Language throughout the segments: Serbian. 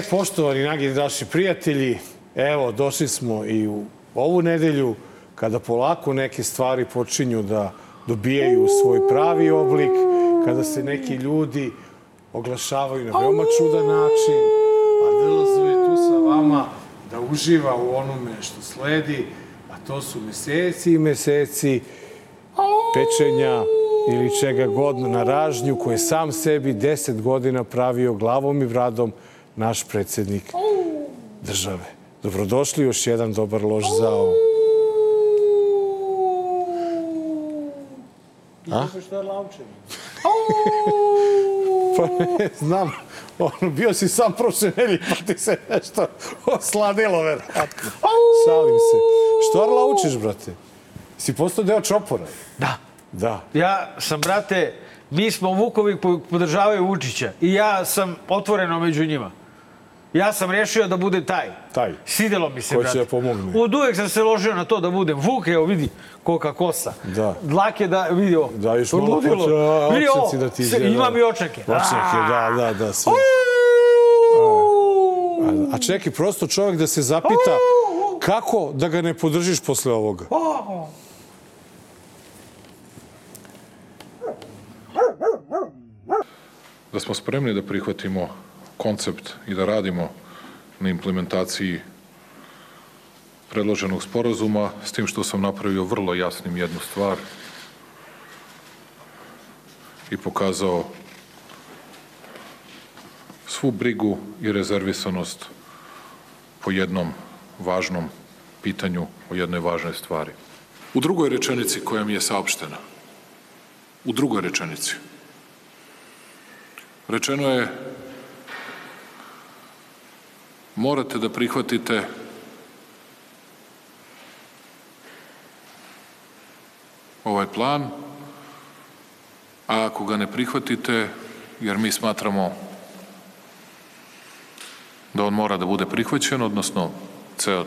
E, poštovani nagi naši prijatelji, evo, došli smo i u ovu nedelju kada polako neke stvari počinju da dobijaju svoj pravi oblik, kada se neki ljudi oglašavaju na veoma čudan način, a Drlazo je tu sa vama da uživa u onome što sledi, a to su meseci i meseci pečenja ili čega god na ražnju koje sam sebi deset godina pravio glavom i vradom naš predsednik države. Dobrodošli još jedan dobar lož zao. A? Što je laučen? Pa ne znam. Ono, bio si sam prošle nelji, pa ti se nešto osladilo, verovatno. Šalim se. Što Arla učiš, brate? Si postao deo čopora? Da. Da. Ja sam, brate, mi smo Vukovi koji podržavaju Vučića i ja sam otvoreno među njima. Ja sam rešio da budem taj. Taj. Sidelo mi se, Ko će brate. da pomogne. Od uvek sam se ložio na to da budem Vuk, evo vidi kolika kosa. Da. Dlake da, vidi ovo. Da, još malo Ludilo. hoće, Vidi ovo, da ti izgleda. Imam i očeke. Očeke, da, da, da, sve. A, a čekaj, prosto čovjek da se zapita kako da ga ne podržiš posle ovoga? da smo spremni da prihvatimo koncept i da radimo na implementaciji predloženog sporazuma, s tim što sam napravio vrlo jasnim jednu stvar i pokazao svu brigu i rezervisanost po jednom važnom pitanju, o jednoj važnoj stvari. U drugoj rečenici koja mi je saopštena, u drugoj rečenici, Rečeno je morate da prihvatite ovaj plan, a ako ga ne prihvatite, jer mi smatramo da on mora da bude prihvaćen, odnosno ceo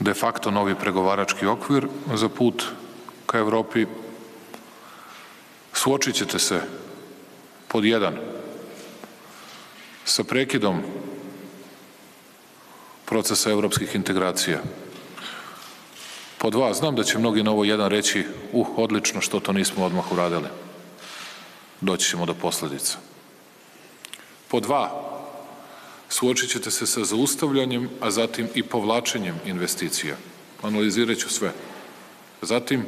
de facto novi pregovarački okvir za put ka Evropi suočit ćete se pod jedan sa prekidom procesa evropskih integracija. Pod dva, znam da će mnogi na ovo jedan reći, uh, odlično što to nismo odmah uradili. Doći ćemo do posledica. Pod dva, suočit ćete se sa zaustavljanjem, a zatim i povlačenjem investicija. Analizirat ću sve. Zatim,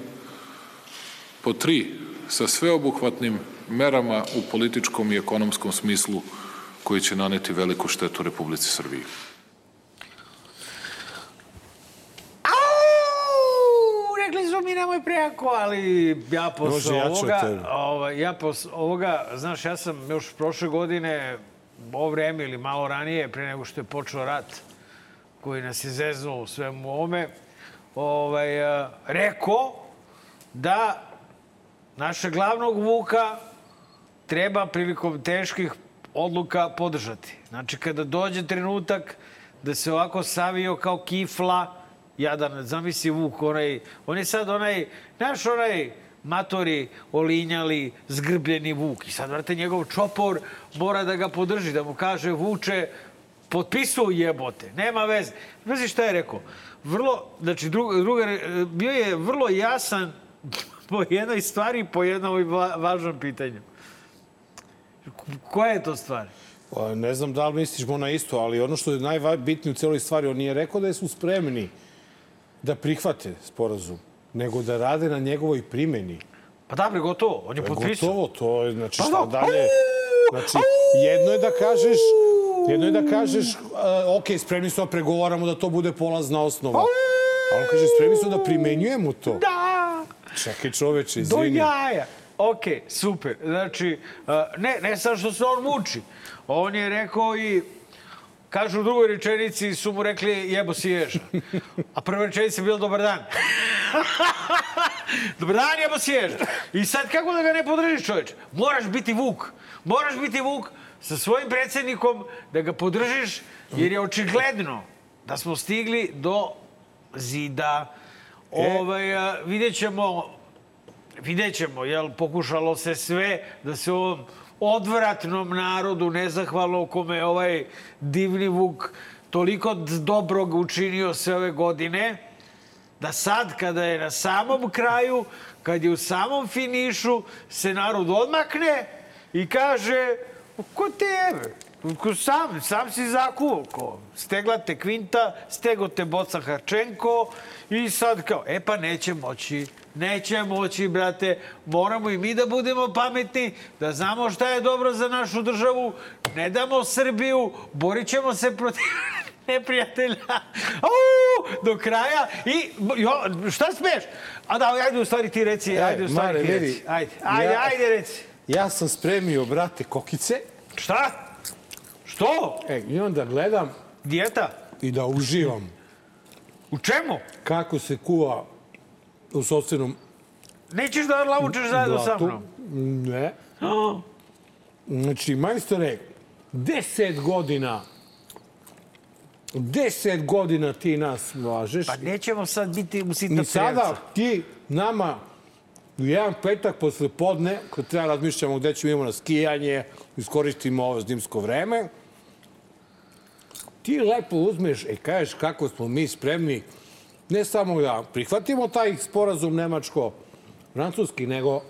pod tri, sa sveobuhvatnim merama u političkom i ekonomskom smislu koji će naneti veliku štetu Republici Srbiji. Mi nemoj prejako, ali ja Može posle od ovoga, tebe. ovaj, ja posle ovoga, znaš, ja sam još prošle godine, ovo vreme ili malo ranije, pre nego što je počeo rat, koji nas je zeznuo u svemu ovome, ovaj, a, rekao da našeg glavnog Vuka treba prilikom teških odluka podržati. Znači, kada dođe trenutak da se ovako savio kao kifla, jadan, zamisli Vuk, onaj, on je sad onaj, znaš onaj matori, olinjali, zgrbljeni Vuk. I sad, vrate, njegov čopor mora da ga podrži, da mu kaže, Vuče, potpisuj jebote, nema veze. Znaš šta je rekao? Vrlo, znači, druga, druga, bio je vrlo jasan po jednoj stvari, po jednom va- važnom pitanju. Koja je to stvar? Pa, Ne znam da li misliš mo na isto, ali ono što je najbitnije u celoj stvari, on nije rekao da su spremni da prihvate sporazum, nego da rade na njegovoj primeni. Pa da, bre, gotovo. On je potpisao. Gotovo, to je, znači Pa šta da. dalje? Znači, jedno je da kažeš, jedno je da kažeš, uh, ok, spremni smo da pregovaramo da to bude polazna osnova. A on kaže, spremni smo da primenjujemo to. Da! Čekaj čoveče, Do izvini. jaja. Ok, super. Znači, ne, ne samo što se on muči. On je rekao i Kažu u drugoj rečenici su mu rekli jebo si ježa. A prva rečenica je bila dobar dan. dobar dan jebo si ježa. I sad kako da ga ne podržiš čoveče? Moraš biti Vuk. Moraš biti Vuk sa svojim predsednikom da ga podržiš jer je očigledno da smo stigli do zida. Ovaj, a, vidjet ćemo vidjet ćemo, jel, pokušalo se sve da se ovom, odvratnom narodu, nezahvalno kome je ovaj divni Vuk toliko dobrog učinio sve ove godine, da sad kada je na samom kraju, kad je u samom finišu, se narod odmakne i kaže ko tebe? Sam, sam si zakuo, ko stegla te Kvinta, stego te Boca Harčenko i sad kao, e pa neće moći, neće moći, brate, moramo i mi da budemo pametni, da znamo šta je dobro za našu državu, ne damo Srbiju, borit ćemo se protiv neprijatelja. Au, do kraja i jo, šta smeš? A da, ajde u stvari ti reci, E, ajde u stvari Mare, ti reci. Ajde, ajde, ja- ajde reci. Ja sam spremio, brate, kokice. Šta? Što? E, I onda gledam Dijeta? i da uživam U čemu? kako se kuva u sobstvenom Nećeš da lavučeš zajedno sa blatu. mnom? Ne. Znači, majstore, deset godina deset godina ti nas važeš. Pa nećemo sad biti u I sada ti nama u jedan petak posle podne, kad treba razmišljamo gde ćemo imamo na skijanje, iskoristimo ovo zimsko vreme, ti lepo uzmeš i kažeš kako smo mi spremni ne samo da prihvatimo taj sporazum nemačko-francuski, nego,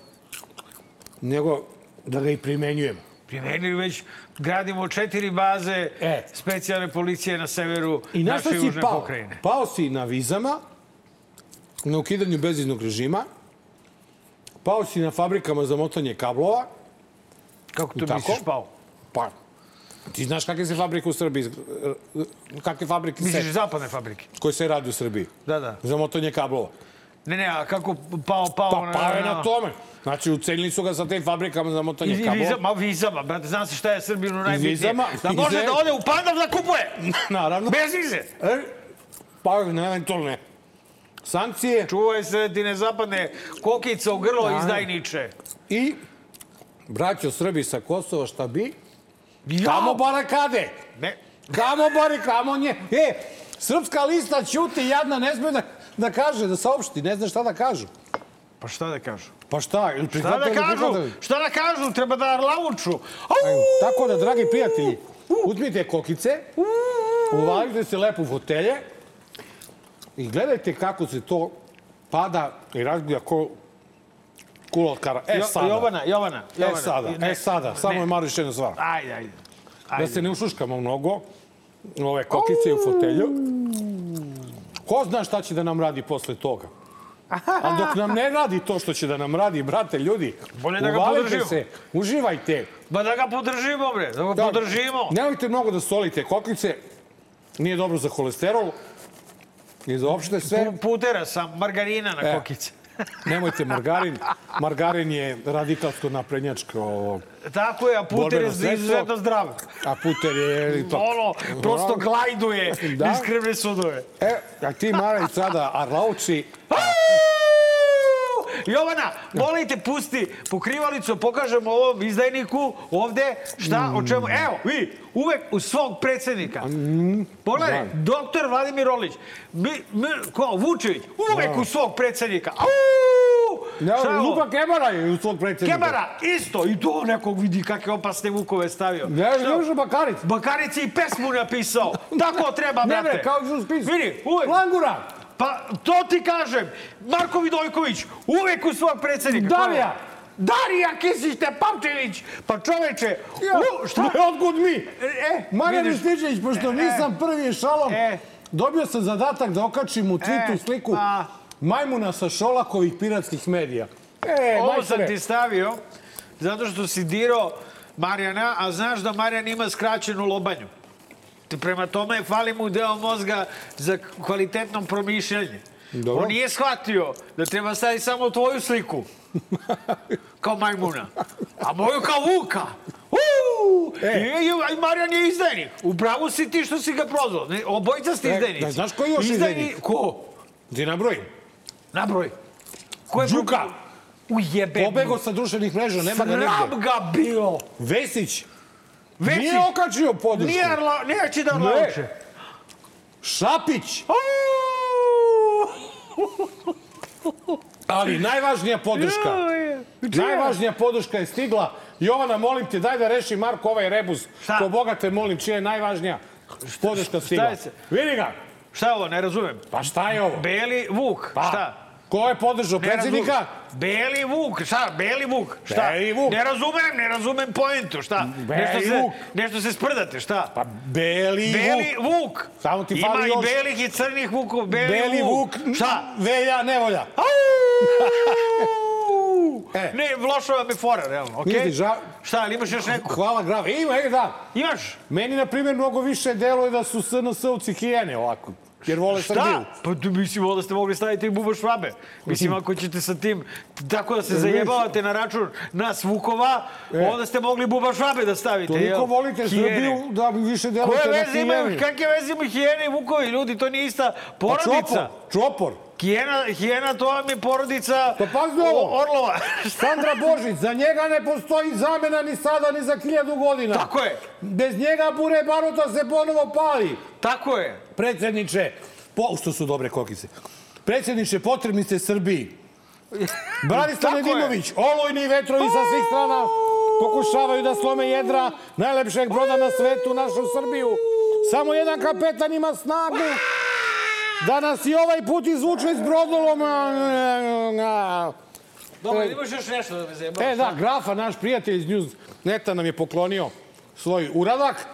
nego da ga i primenjujemo. Primenili već, gradimo četiri baze E. specijalne policije na severu I naše južne pao? pokrajine. Pao si na vizama, na ukidanju beziznog režima, pao si na fabrikama za motanje kablova, Kako to Tako? misliš pao? Pa, ti znaš kakve se fabrike u Srbiji, kakve fabrike Misliš se, zapadne fabrike? koje se radi u Srbiji? Da, da. Za motanje kablova. Ne, ne, a kako pao, pao Pa, pa je na tome. Znači, ucenili su ga sa te fabrikama za I, motanje i kablova. vizama, vizama, brate, zna se šta je Srbinu najbitnije. vizama, da može vize. da ode u Pandav da kupuje. Naravno. Bez vize. E, pa, ne, eventualne. Sankcije Čuvaj se ti ne zapadne kokica u grlo Da. izdajniče. i braćo Srbi sa Kosova, šta bi? Ja. Kamo barakade? Ne, Kamo bari, kamo nje. E, srpska lista ćuti, jadna, ne sme da, da kaže, da saopšti, ne zna šta da kažu. pa šta da kažu? Pa šta, Šta da kažu? Šta da kažu? Treba da arlavuču. Au! Tako da, dragi prijatelji, uzmite kokice, uvalite se lepo u fotelje i gledajte kako se to pada i razbija ko kula od kara. E Jo- sada, Jovana, Jovana, e Jovana. sada, Ne, e sada, samo ne. je Maru još jedna stvar. Ajde, ajde. Da Ajde. se ne ušuškamo mnogo, ove kokice u fotelju. Ko zna šta će da nam radi posle toga? A dok nam ne radi to što će da nam radi, brate, ljudi, Bolje da ga podržimo. se, uživajte. Ba da ga podržimo, bre. Da ga Da, podržimo. Nemojte mnogo da solite kokice, nije dobro za holesterol i za opšte sve. Pu- Putera sam, margarina na E. kokice. Nemojte margarin. Margarin je radikalsko naprednjačko, Tako je, a puter je izuzetno zdrav. a puter je... i to. Ono, prosto glajduje Da. iz krvne sudove. E, a ti Mara i sada Arlauči, Jovana, molim te, pusti pokrivalicu, pokažemo ovom izdajniku ovde šta, o čemu. Evo, vi, uvek u svog predsednika. Pogledaj, Da. doktor Vladimir Orlić, mi, mi, ko, Vučević, uvek u svog predsednika. Au! Ne, Šta je ovo? Luka Kebara je u svog predsjednika. Kebara, isto, i to nekog vidi kakve opasne vukove stavio. Ne, ne može Bakaric. Bakaric je i pesmu napisao. Tako treba, Ne, brate. ne, kao što spis. Vidi, uvek. Langura, Pa to ti kažem. Marko Vidojković, uvek u svog predsednika. Darija. Darija Kisić Tepavčević. Pa čoveče, Ja, u, šta? Otkud mi? E, Marijan vidiš, Rističević, pošto nisam prvi šalom, E. dobio sam zadatak da okačim u twitu E, sliku a. majmuna sa Šolakovih piratskih medija. E, Ovo sam majstore, ti stavio zato što si dirao Marijana, a znaš da Marijan ima skraćenu lobanju. Prema tome, fali mu deo mozga za kvalitetno promišljanje. Dobro. On nije shvatio da treba staviti samo tvoju sliku. Kao majmuna. A moju kao vuka. Uuu! E. I, i, Marijan je izdajnik. Upravo si ti što si ga prozvao. Obojica ste E, izdajnici. da, znaš ko je još Izdajni- izdajnik? Ko? Ti nabrojim. Nabroj. Ko je Đuka. Ujebe. Pobego sa društvenih mreža, nema ga Sram negde. ga bilo. Vesić. Vesić. Nije okačio podršku. Nije arla, neće da Ne. arlauče. Šapić. Ali najvažnija podrška, najvažnija podrška je stigla. Jovana, molim te, daj da reši Marko ovaj rebus. Šta? Ko Boga te molim, čija je najvažnija podrška stigla. Vidi ga. Šta je ovo, ne razumem. Pa šta je ovo? Beli Vuk, Pa, šta? Ko je podržao razumem. Beli Vuk, šta? Beli Vuk, šta? Beli Vuk. Ne razumem, ne razumem poentu, šta? Beli nešto se, Vuk. Nešto se sprdate, šta? Pa Beli, Beli Vuk. Vuk. Samo ti Ima fali i još. belih i crnih vukov. Beli, Beli Vuk. Šta? Velja, nevolja. E. Ne, loša vam je fora, realno, okej? Vidi, ža- Šta, ali imaš još neku? Hvala grave. Ima, e, da. Imaš? Meni, na primjer, mnogo više deluje da su SNS-ovci hijene ovako. Jer vole Srbiju. Šta? Pa tu mislim da ste mogli staviti i buba švabe. Mislim, ako ćete sa tim tako da se zajebavate na račun nas Vukova, E. onda ste mogli buba švabe da stavite. Toliko jel? volite Hijene. Srbiju da bi više delujete Koje na hijeni. kakve veze imaju hijene i Vukovi, ljudi, to nije ista Pa porodica. čopor, čopor. Hijena, hijena, to vam je porodica Pa pazi ovo. Orlova. Sandra Božić, za njega ne postoji zamena ni sada ni za hiljadu godina. Tako je, Bez njega bure baruta se ponovo pali. tako je. Predsjedniče, po, što su dobre kokice. Predsjedniče, potrebni ste Srbiji. Branislav. Nedimović, olojni vetrovi sa svih strana pokušavaju da slome jedra najlepšeg broda na svetu, našu Srbiju. Samo jedan kapetan ima snagu da nas i ovaj put izvuče iz brodoloma. Dobro, imaš još nešto da me zajebavaš? E da, Grafa, naš prijatelj iz News Neta nam je poklonio svoj uradak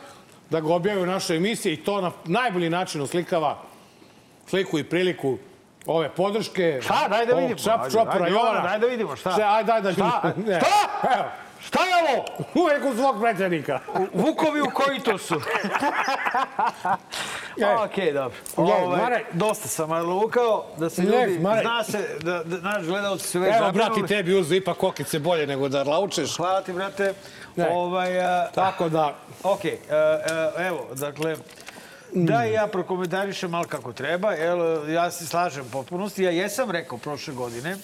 da ga objavi u našoj emisiji i to na najbolji način oslikava sliku i priliku ove podrške. Šta? Daj da vidimo. Čap, čopora, Jovana. Daj da vidimo, šta? Šta, ajde, daj da Šta? vidimo. Ne. Šta? Evo, Šta je ovo? uvek uz svog predsjednika. Vukovi u koitosu. Okej, dobro. Gledaj, Ovaj, Mare- dosta sam lukao da se ljudi, Mare- zna se, da, da naš gledalci su već Evo, brati, zabrinuli. tebi uzu ipak kokice bolje nego da laučeš. Hvala ti, brate. Ne. Ovaj, a, Tako da, Ok, e, e, evo, dakle, da ja prokomentarišem malo kako treba, jel, ja se slažem potpunosti. Ja jesam rekao prošle godine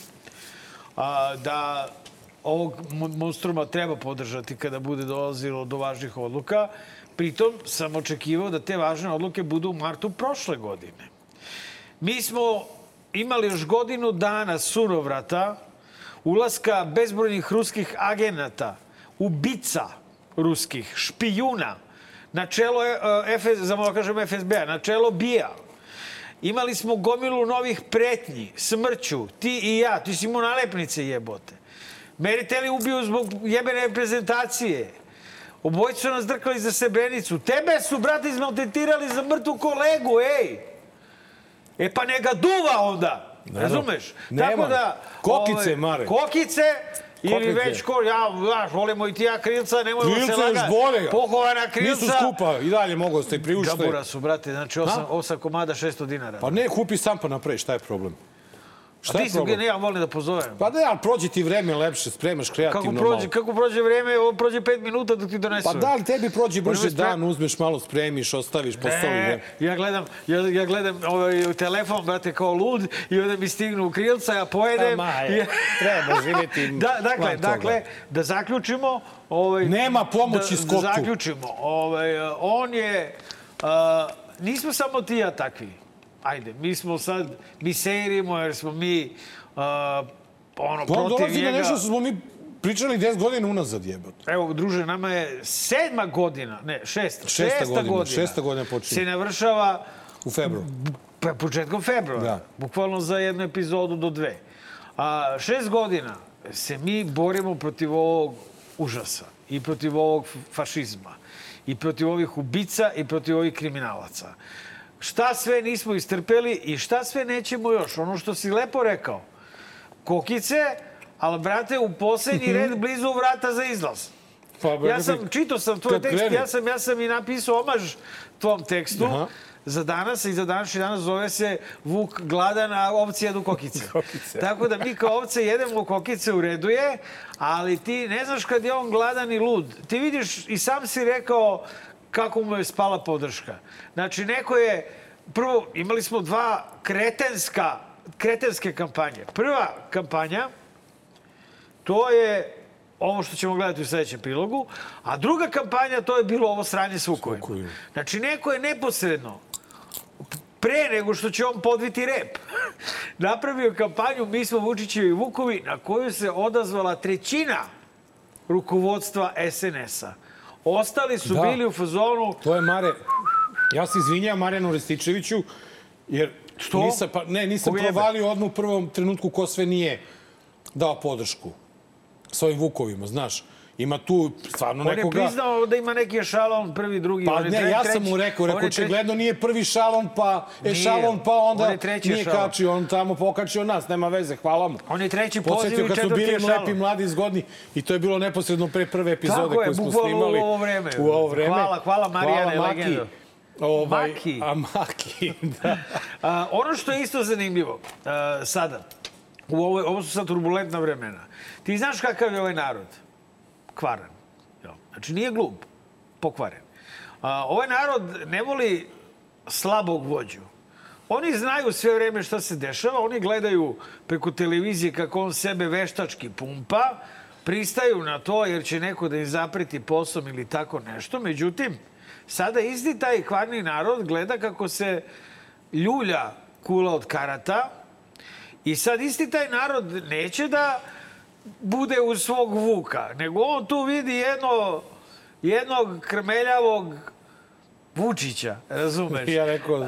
a, da ovog mon- monstruma treba podržati kada bude dolazilo do važnih odluka. Pritom sam očekivao da te važne odluke budu u martu prošle godine. Mi smo imali još godinu dana sunovrata ulaska bezbrojnih ruskih agenata, ubica ruskih, špijuna, na čelo, e, FS, za malo kažem FSB-a, na čelo BIA. Imali smo gomilu novih pretnji, smrću, ti i ja, ti si imao nalepnice jebote. Meriteli ubiju zbog jebene reprezentacije. Obojice su nas drkali za sebenicu. Tebe su, brate, izmaltetirali za mrtvu kolegu, ej! E pa neka duva onda. Razumeš? Nema. Tako da... Kokice, Mare. Kokice, ili već ko, ja, znaš, volimo i ti ja krilca, nemojmo Krilca se još lagati. bolje. Pohovana krilca. nisu skupa, i dalje mogu da ste priušte. Gabura su, brate, znači osam, Da. osam komada, 600 dinara. Pa ne, kupi sam pa napravi, šta je problem? Šta je problem? ne, ja volim da pozovem. Pa da, ali prođe ti vreme lepše, spremaš kreativno Kako prođe, malo. kako prođe vreme, ovo prođe pet minuta dok ti donesu. Pa da li tebi prođe brže da dan, uzmeš malo, spremiš, ostaviš po stolu. Ne, ja gledam, ja, ja gledam ovaj, telefon, brate, kao lud i onda mi stignu krilca, ja pojedem. Ma, je, treba živjeti da, dakle, dakle, da zaključimo... Ovaj, Nema pomoći da, Skotu. Da zaključimo. Ovaj, on je... Uh, nismo samo ti ja takvi. Ajde, mi smo sad, mi seirimo jer smo mi uh, ono, Pa on protiv dolazi na njega. nešto što smo mi pričali 10 godina unazad jebot. Evo, druže, nama je sedma godina, ne, šesta, Šesta godina, šesta godina počinje. Se navršava U februaru. Pa početkom februara. Da. Bukvalno za jednu epizodu do dve. A, šest godina se mi borimo protiv ovog užasa i protiv ovog fašizma i protiv ovih ubica i protiv ovih kriminalaca. Šta sve nismo istrpeli i šta sve nećemo još? Ono što si lepo rekao. Kokice, ali, brate, u poslednji red blizu vrata za izlaz. Pa, Ja sam, čitao sam tvoj tekst, krene. ja sam, ja sam i napisao omaž tvom tekstu. Aha. Za danas i za današnji danas zove se Vuk gladan, a ovci jedu kokice. Kokice. Tako da mi kao ovce jedemo kokice u redu je, ali ti ne znaš kad je on gladan i lud. Ti vidiš i sam si rekao kako mu je spala podrška. Znači, neko je... Prvo, imali smo dva kretenska, kretenske kampanje. Prva kampanja, to je ovo što ćemo gledati u sledećem prilogu, a druga kampanja to je bilo ovo sranje s. Vukovima. Znači, neko je neposredno pre nego što će on podviti rep, napravio kampanju Mi smo Vučićevi Vukovi na koju se odazvala trećina rukovodstva SNS-a. Ostali su Da. bili u fazonu To je Mare... Ja se izvinjam Marijanu Rističeviću, jer Što? nisam, pa, ne, nisam Koga jebe? provalio odmah u prvom trenutku ko sve nije dao podršku svojim Vukovima, znaš. Ima tu stvarno On je nekoga... priznao da ima neki ešalon, prvi, drugi. Pa on je ne, tre- ja treći. sam mu rekao, On rekao, je treći. očigledno nije prvi šalon, pa Nije. ešalon, pa onda On je treći nije ešalon. kačio, on tamo pokačio nas, nema veze, hvala mu. On je treći poziv Podsjetio i kad smo četvrti bili ešalon. lepi, mladi, zgodni i to je bilo neposredno pre prve epizode Tako je, koju smo bukvalno snimali. u ovo vreme. U ovo vreme. Hvala, hvala Marijane, legendo. Ovaj, Maki. A Maki, da. A, ono što je isto zanimljivo a, sada, u ovo, ovo su sad turbulentna vremena. Ti znaš kakav je ovaj narod? Kvaran. Znači nije glup, pokvaren. Ovaj narod ne voli slabog vođu. Oni znaju sve vreme šta se dešava, oni gledaju preko televizije kako on sebe veštački pumpa, pristaju na to jer će neko da im zapreti posom ili tako nešto. Međutim, sada isti taj kvarni narod gleda kako se ljulja kula od karata i sad isti taj narod neće da bude uz svog vuka, nego on tu vidi jedno, jednog krmeljavog Vučića, razumeš? Ja rekao,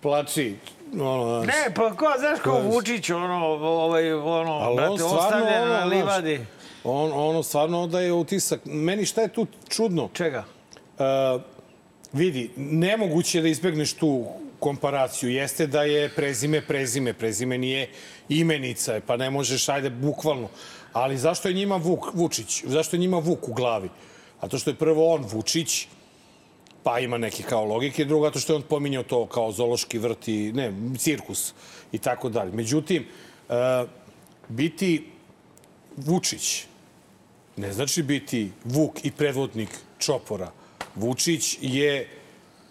plači. Ono. Ne, pa ko, znaš Znaš. Vučić, ono, ovaj, ono, Ali on brate, stvarno, ostavljen ono, na livadi. On, ono stvarno daje utisak. Meni šta je tu čudno? Čega? Uh, vidi, nemoguće je da izbegneš tu komparaciju. Jeste da je prezime prezime. Prezime nije imenica, pa ne možeš, ajde, bukvalno. Ali zašto je njima Vuk, Vučić? Zašto je njima Vuk u glavi? A to što je prvo on Vučić, pa ima neke kao logike, drugo, zato što je on pominjao to kao zološki vrt i, ne, cirkus i tako dalje. Međutim, uh, biti Vučić ne znači biti Vuk i predvodnik Čopora. Vučić je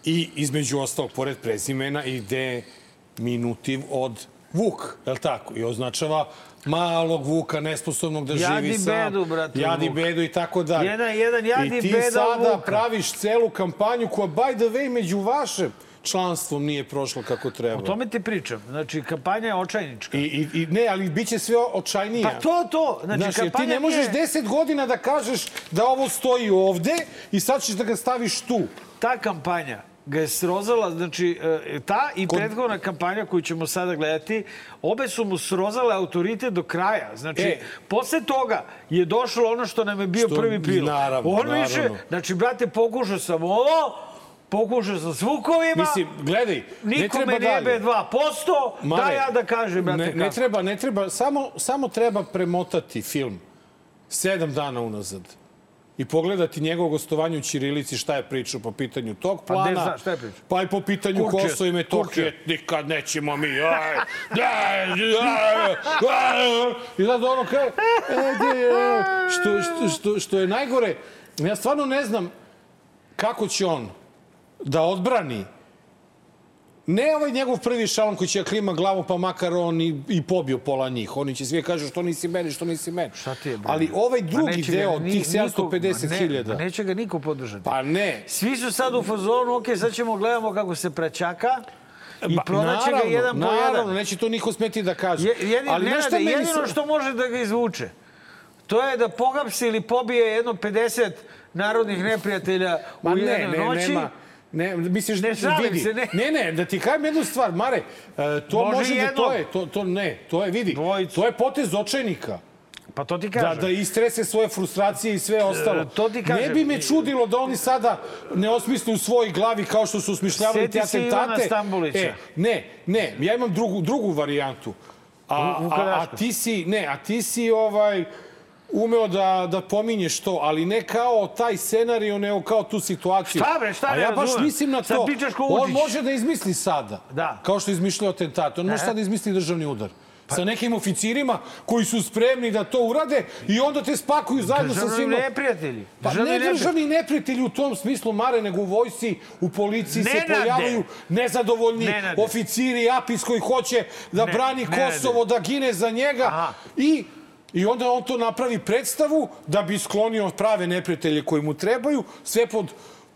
i između ostalog, pored prezimena, i deminutiv od Vuk, je li tako? I označava malog Vuka, nesposobnog da Jadi živi sam. bedu, brate, Jadi Vuk. bedu i tako dalje. Jedan- jedan jadi I ti beda sada Vuka. praviš celu kampanju koja, by the way, među vašem članstvom nije prošla kako treba. O tome ti pričam. Znači, kampanja je očajnička. I, i, I ne, ali bit će sve očajnije. Pa to, to. Znači, Znaš, jer ti kampanja ne možeš nije- 10 godina da kažeš da ovo stoji ovde i sad ćeš da ga staviš tu. ta kampanja ga je srozala, znači e, ta i Kod- prethodna kampanja koju ćemo sada gledati, obe su mu srozale autoritet do kraja. Znači, E. posle toga je došlo ono što nam je bio Što- prvi prilog. naravno, On više, naravno. znači, brate, pokušao sam ovo, pokušao sam s Vukovima, Mislim, gledaj, ne nikome treba ne jebe dalje. 2%, Mare, da ja da kažem, brate, ne, ne treba, ne treba, samo, samo treba premotati film sedam dana unazad i pogledati njegovo gostovanje u Ćirilici šta je pričao po pitanju tog Pa gde plana. zna- šta je pričao? Pa i po pitanju Kurče, Kosova i Metohije. Nikad nećemo mi. Aj, aj, aj, aj. I sad ono kaže, e, što, što, što, što je najgore, ja stvarno ne znam kako će on da odbrani Ne ovaj njegov prvi šalon koji će da klima glavu, pa makar on i, i pobio pola njih. Oni će svi kažu što nisi meni, što nisi meni. Šta ti je, bre? Ali ovaj Ma drugi ga deo, ni- tih niko- ma 750 ne, hiljada. ma Neće ga niko podržati. Pa ne. Svi su sad u fazonu, ok, sad ćemo gledamo kako se prećaka i Ba, prodaće ga naravno, jedan po naravno, jedan. neće to niko smeti da kaže. Je, jedin, Ali šta meni jedino što može da ga izvuče, to je da pogapsi ili pobije jedno 50 narodnih neprijatelja Ma u ne, jednoj ne, noći. nema. Ne, misliš, Ne šalim vidi, se, ne. ne, ne, da ti kažem jednu stvar, Mare, e, to Može može, da, jednog. to je, to, to ne, to je, vidi, Dvojicu. to je potez očajnika. Pa to ti Da, kažem. da istrese svoje frustracije i sve ostalo. E, to ti kažem. Ne bi me čudilo da oni sada ne osmisle u svojoj glavi kao što su osmišljavali Sjeti te se Ivana atentate. Stambolića. E, ne, ne, ja imam drugu, drugu varijantu. A, a, a ti si, ne, a ti si ovaj, umeo da, da pominješ to, ali ne kao taj scenario, nego kao tu situaciju. Šta bre, šta A ne ja baš razumem? mislim na to. On može da izmisli sada. Da. Kao što je izmišljao atentate. On može sada da izmisli državni udar. Sa nekim oficirima koji su spremni da to urade i onda te spakuju zajedno sa Državni svima. neprijatelji. Pa Državni ne državni neprijatelji u tom smislu, Mare, nego u vojsci, u policiji se Nenade! pojavaju nezadovoljni Nenade! oficiri, apis koji hoće da Ne, brani Nenade. Kosovo, da gine za njega. Aha. I I onda on to napravi predstavu da bi sklonio prave neprijatelje koji mu trebaju, sve pod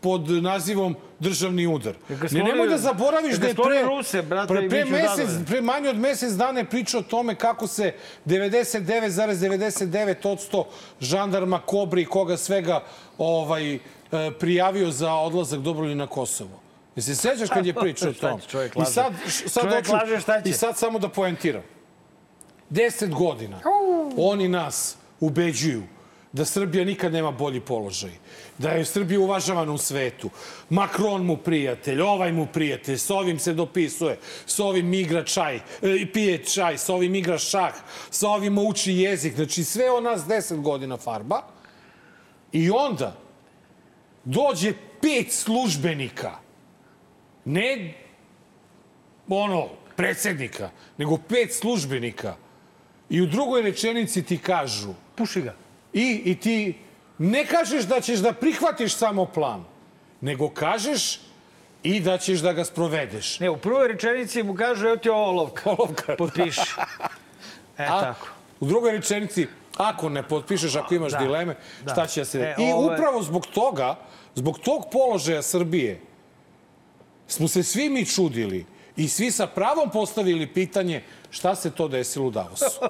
pod nazivom državni udar. Ne, nemoj da zaboraviš da je pre, Ruse, brate, pre, pre, mesec, pre manje od mesec dana je pričao o tome kako se 99,99% žandarma, kobri i koga svega ovaj, e, prijavio za odlazak Dobrovolji na Kosovo. Jesi se sećaš kad je pričao o Šta tom? će, čovjek I sad, sad Čovjek hoću- laže, šta će? I sad samo da poentiram. Deset godina oni nas ubeđuju da Srbija nikad nema bolji položaj, da je Srbija uvažavana u svetu. Makron mu prijatelj, ovaj mu prijatelj, s ovim se dopisuje, s ovim igra čaj, e, pije čaj, s ovim igra šah, s ovim uči jezik. Znači sve o nas deset godina farba. I onda dođe pet službenika, ne ono, predsednika, nego pet službenika. I u drugoj rečenici ti kažu Puši ga. i, i ti ne kažeš da ćeš da prihvatiš samo plan, nego kažeš i da ćeš da ga sprovedeš. Ne, u prvoj rečenici mu kaže, evo ti ovo olovka. Olovka. Potpiši. E, A tako. u drugoj rečenici, ako ne potpišeš, ako imaš Da. dileme, Da. šta će da se... E, I ovo je- upravo zbog toga, zbog tog položaja Srbije, smo se svi mi čudili i svi sa pravom postavili pitanje šta se to desilo u Davosu.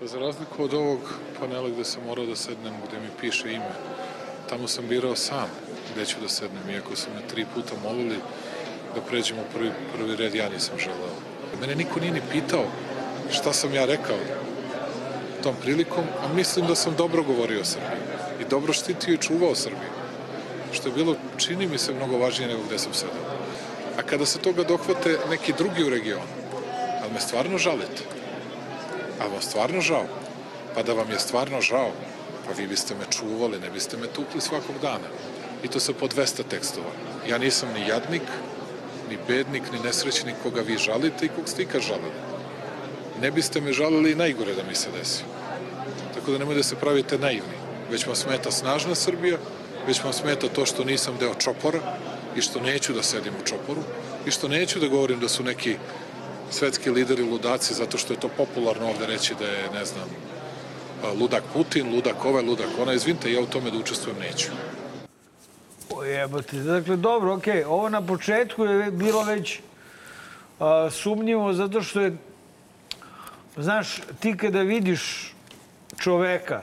Pa za razliku od ovog panela gde sam morao da sednem, gde mi piše ime, tamo sam birao sam gde ću da sednem, iako su me tri puta molili da pređemo prvi, prvi red, ja nisam želeo. Mene niko nije ni pitao šta sam ja rekao tom prilikom, a mislim da sam dobro govorio o Srbiji i dobro štitio i čuvao Srbiju, što je bilo, čini mi se, mnogo važnije nego gde sam sedao. A kada se toga dohvate neki drugi u regionu, ali me stvarno žalite, A vam stvarno žao? Pa da vam je stvarno žao, pa vi biste me čuvali, ne biste me tukli svakog dana. I to sa po 200 tekstova. Ja nisam ni jadnik, ni bednik, ni nesrećnik koga vi žalite i kog ste ikad žalili. Ne biste me žalili i najgore da mi se desi. Tako da nemoj da se pravite naivni. Već vam smeta snažna Srbija, već vam smeta to što nisam deo čopora i što neću da sedim u čoporu i što neću da govorim da su neki svetski lideri ludaci zato što je to popularno ovde reći da je, ne znam, ludak Putin, ludak ovaj, ludak onaj. Izvinite, ja u tome da učestvujem neću. O jebote. Dakle, dobro, okej. Ovo na početku je bilo već a, sumnjivo zato što je, znaš, ti kada vidiš čoveka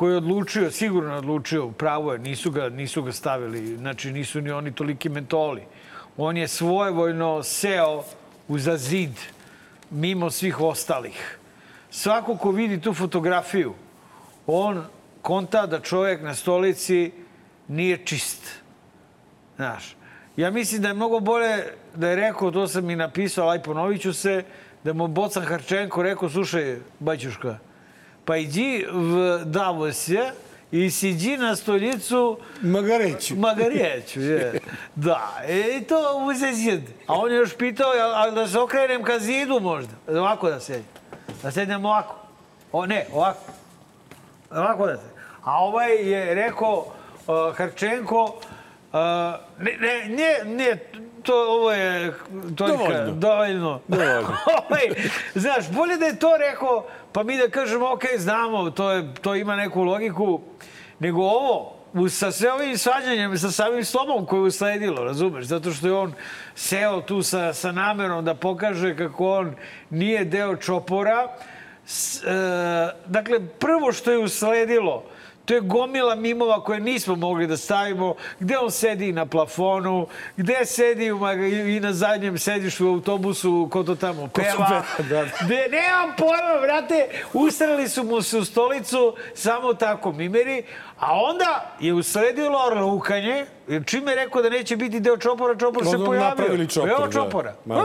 koji je odlučio, sigurno odlučio, pravo je, nisu ga, nisu ga stavili, znači nisu ni oni toliki mentoli. On je svojevoljno seo uza zid, mimo svih ostalih. Svako ko vidi tu fotografiju, on konta da čovjek na stolici nije čist. Znaš, ja mislim da je mnogo bolje da je rekao, to sam i napisao, ali ponovit ću se, da mu Bocan Harčenko rekao, slušaj, baćuška, пойди в Давосе и сиди на столицу Magareću. Magareću, je. Da, i to se sjed. A on je još pitao, a, a da se okrenem ka zidu možda? Ovako da sedem. Da sednem ovako. O, ne, ovako. Ovako da se. A ovaj je rekao, uh, Harčenko, uh, ne, ne, ne, ne, to ovo je toliko, Dovoljno. dovoljno. Dovoljno. ovaj, znaš, bolje da je to rekao, pa mi da kažemo, ok, znamo, to, je, to ima neku logiku, nego ovo, sa sve ovim svađanjem, sa samim slomom koje je usledilo, razumeš? Zato što je on seo tu sa, sa namerom da pokaže kako on nije deo čopora. S, e, dakle, prvo što je usledilo, to je gomila mimova koje nismo mogli da stavimo, gde on sedi na plafonu, gde sedi u i na zadnjem sediš u autobusu, ko to tamo peva. da, da. Gde, nemam pojma, brate, ustrali su mu se u stolicu, samo tako mimeri, a onda je usledilo rukanje, jer čim je rekao da neće biti deo čopora, čopor se pojavio. napravili čopor, Evo da. čopora. Ma, da.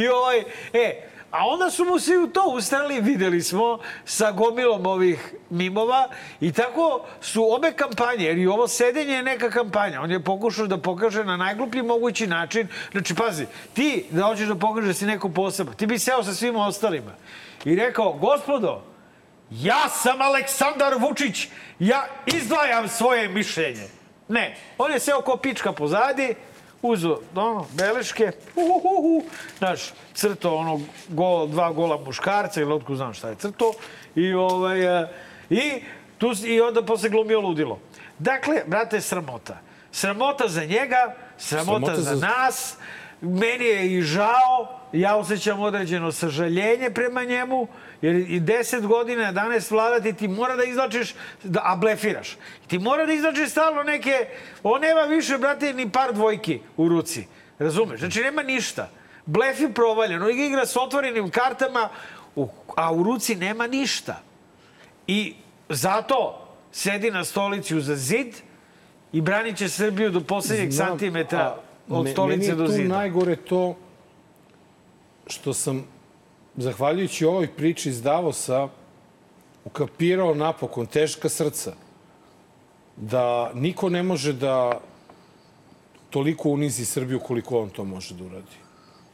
I ovaj, e, a onda su mu svi u to ustrali, videli smo, sa gomilom ovih mimova i tako su obe kampanje, jer i ovo sedenje je neka kampanja. On je pokušao da pokaže na najgluplji mogući način. Znači, pazi, ti da hoćeš da pokažeš da si neko posebno, ti bi seo sa svima ostalima i rekao, gospodo, ja sam Aleksandar Vučić, ja izdvajam svoje mišljenje. Ne, on je seo ko pička pozadi, uzo ono, beleške, uhuhu, znaš, crto ono gol, dva gola muškarca ili otko znam šta je crto. I, ovaj, e, I, tu, I onda posle glumio ludilo. Dakle, brate, sramota. Sramota za njega, sramota, Sramota za za- nas. Meni je i žao, ja osjećam određeno sažaljenje prema njemu, jer i 10 godina, 11 vladati, ti mora da izlačiš, da, a blefiraš. Ti mora da izlačiš stalno neke... On nema više, brate, ni par dvojki u ruci. Razumeš? Znači, nema ništa. Blef je provaljen. On igra s otvorenim kartama, a u ruci nema ništa. I zato sedi na stolici uza zid i branit će Srbiju do poslednjeg Znam, santimetra od stolice do Meni je tu zida. najgore to što sam, zahvaljujući ovoj priči iz Davosa, ukapirao napokon teška srca da niko ne može da toliko unizi Srbiju koliko on to može da uradi.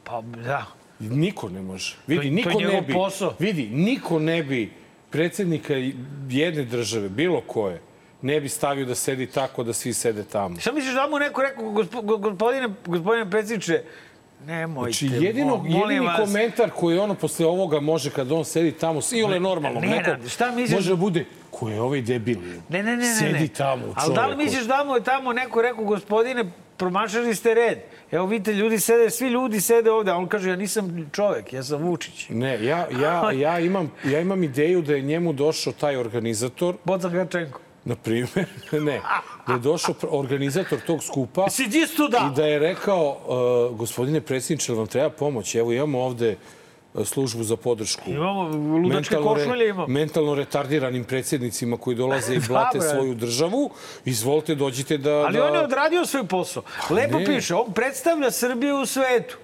Pa da. Niko ne može. Vidi, to niko ne njegov bi, posao. vidi, niko ne bi predsjednika jedne države, bilo koje, ne bi stavio da sedi tako da svi sede tamo. Šta misliš da mu neko rekao, gospo- go- gospodine, gospodine predsjedniče, nemojte, Znači, jedino, jedini vas. komentar koji ono posle ovoga može kad on sedi tamo, i ole normalno, Nenad, neko, šta misliš- može da bude, ko je ovaj debil? Ne, ne, ne, ne. Sedi ne. tamo, čoveku. Ali da li misliš da mu je tamo neko rekao, gospodine, promašali ste red. Evo vidite, ljudi sede, svi ljudi sede ovde, a on kaže, ja nisam čovek, ja sam Vučić. Ne, ja, ja, ja, imam, ja imam ideju da je njemu došao taj organizator, Bocan Gačenko. Na primjer, ne, da je došao organizator tog skupa da. i da je rekao, uh, gospodine predsjedniče, vam treba pomoć? Evo, imamo ovde uh, službu za podršku. Imamo ludačke mentalno, košulje, imamo. mentalno retardiranim predsjednicima koji dolaze i blate svoju državu. Izvolite, dođite da... Ali da... on je odradio svoj posao. Lepo ne. piše, on predstavlja Srbiju u svetu.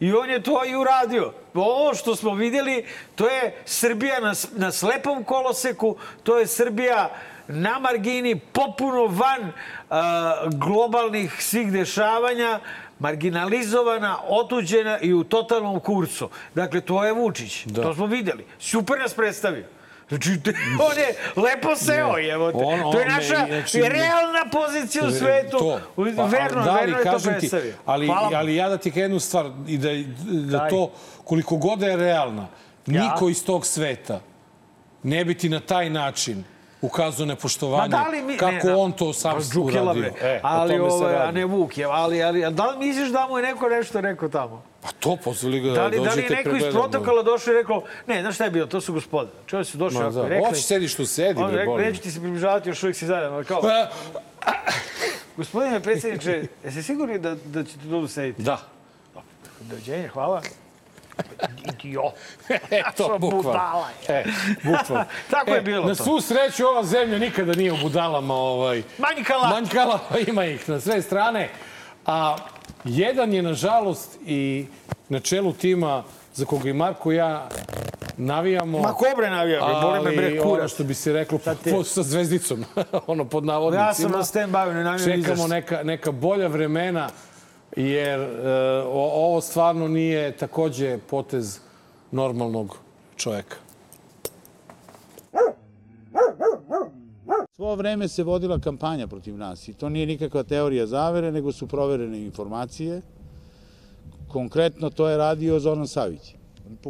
I on je to i uradio. Ovo što smo vidjeli, to je Srbija na, na slepom koloseku, to je Srbija na margini, popuno van a, globalnih svih dešavanja, marginalizovana, otuđena i u totalnom kurcu. Dakle, to je Vučić. Da. To smo vidjeli. Super nas predstavio. Znači, on je lepo seo, evo te. On- on- to je naša znači, realna pozicija u svetu. To. Pa, verno, da, verno je to kažem ti, predstavio. ali, Hvala ali ja da ti jednu stvar, i da, da Daj. to, koliko god je realna, Ja. niko iz tog sveta ne bi ti na taj način ukazao Ma nepoštovanje da li mi... kako ne, on to sam Đukila, uradio. E, ali, o tome se ovaj, a ne Vuk je. Ali, ali, a da li misliš da mu je neko nešto rekao tamo? Pa to pozvali ga da, Da li, da li dođete je neko iz protokola došao i rekao, ne, znaš šta je bilo, to su gospoda. Čovjek su došli Ma ako da. rekli. Hoćeš sediš tu, sedi, bre, boli. neću ti se približavati, još uvijek si zajedno. Ali Kao, Pa, gospodine predsjedniče, jeste sigurni da, da ćete tu sediti? Da. Dođenje, hvala. Idio. Eto, bukvalno. E, bukvalno. Tako je bilo Na to. svu sreću ova zemlja nikada nije u budalama ovaj, Manjkala. Manjkala, ima ih na sve strane. A jedan je, nažalost, i na čelu tima za koga i Marko ja navijamo. Ma kobre navija, bre, boli me bre ali ono što bi se reklo po, sa zvezdicom, ono pod navodnicima. Ja sam na stand-by, ne navijam Čekamo neka, neka bolja vremena, jer e, ovo stvarno nije takođe potez normalnog čoveka. Svo vreme se vodila kampanja protiv nas i to nije nikakva teorija zavere, nego su proverene informacije. Konkretno to je radio Zoran Savić.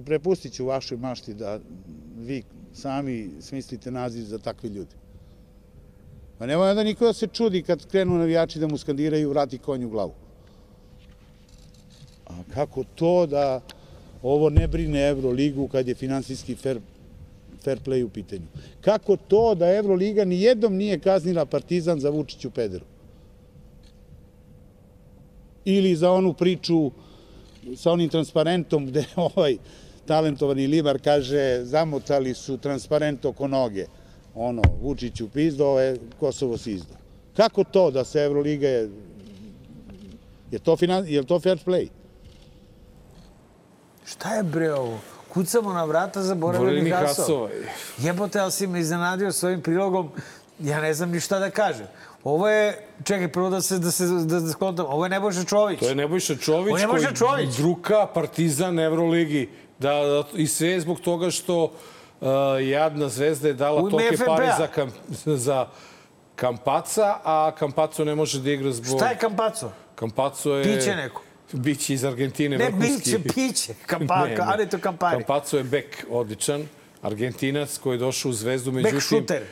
Prepustit ću vašoj mašti da vi sami smislite naziv za takve ljude. Pa nemoj onda niko da se čudi kad krenu navijači da mu skandiraju vrati konju u glavu. Kako to da ovo ne brine Euroligu kad je finansijski fair fair play u pitanju. Kako to da Euroliga ni jednom nije kaznila Partizan za Vučiću pederu? Ili za onu priču sa onim transparentom gde ovaj talentovani Libar kaže zamotali su transparent oko noge. Ono, Vučiću pizdo, je Kosovo si izdo. Kako to da se Euroliga je... Je to, finan, je to fair play? Šta je bre ovo? Kucamo na vrata zaboravljenih hasova. Jebote, ali si me iznenadio s ovim prilogom. Ja ne znam ni šta da kažem. Ovo je, čekaj, prvo da se, da se, da, da skontam, ovo je Nebojša Čović. To je Nebojša Čović, je Nebojša koji Čović. druka Partizan Evroligi. Da, da, I sve zbog toga što uh, jadna zvezda je dala U FNP-a. pare za, kam, za Kampaca, a Kampaco ne može da igra zbog... Šta je Kampaco? Kampaco je... Piće neko. Biće iz Argentine, Ne, vrhunski. biće, piće. Kampaka, a ne to Kampari. Kampaco je bek odličan, Argentinac koji je došao u Zvezdu, međutim... šuter.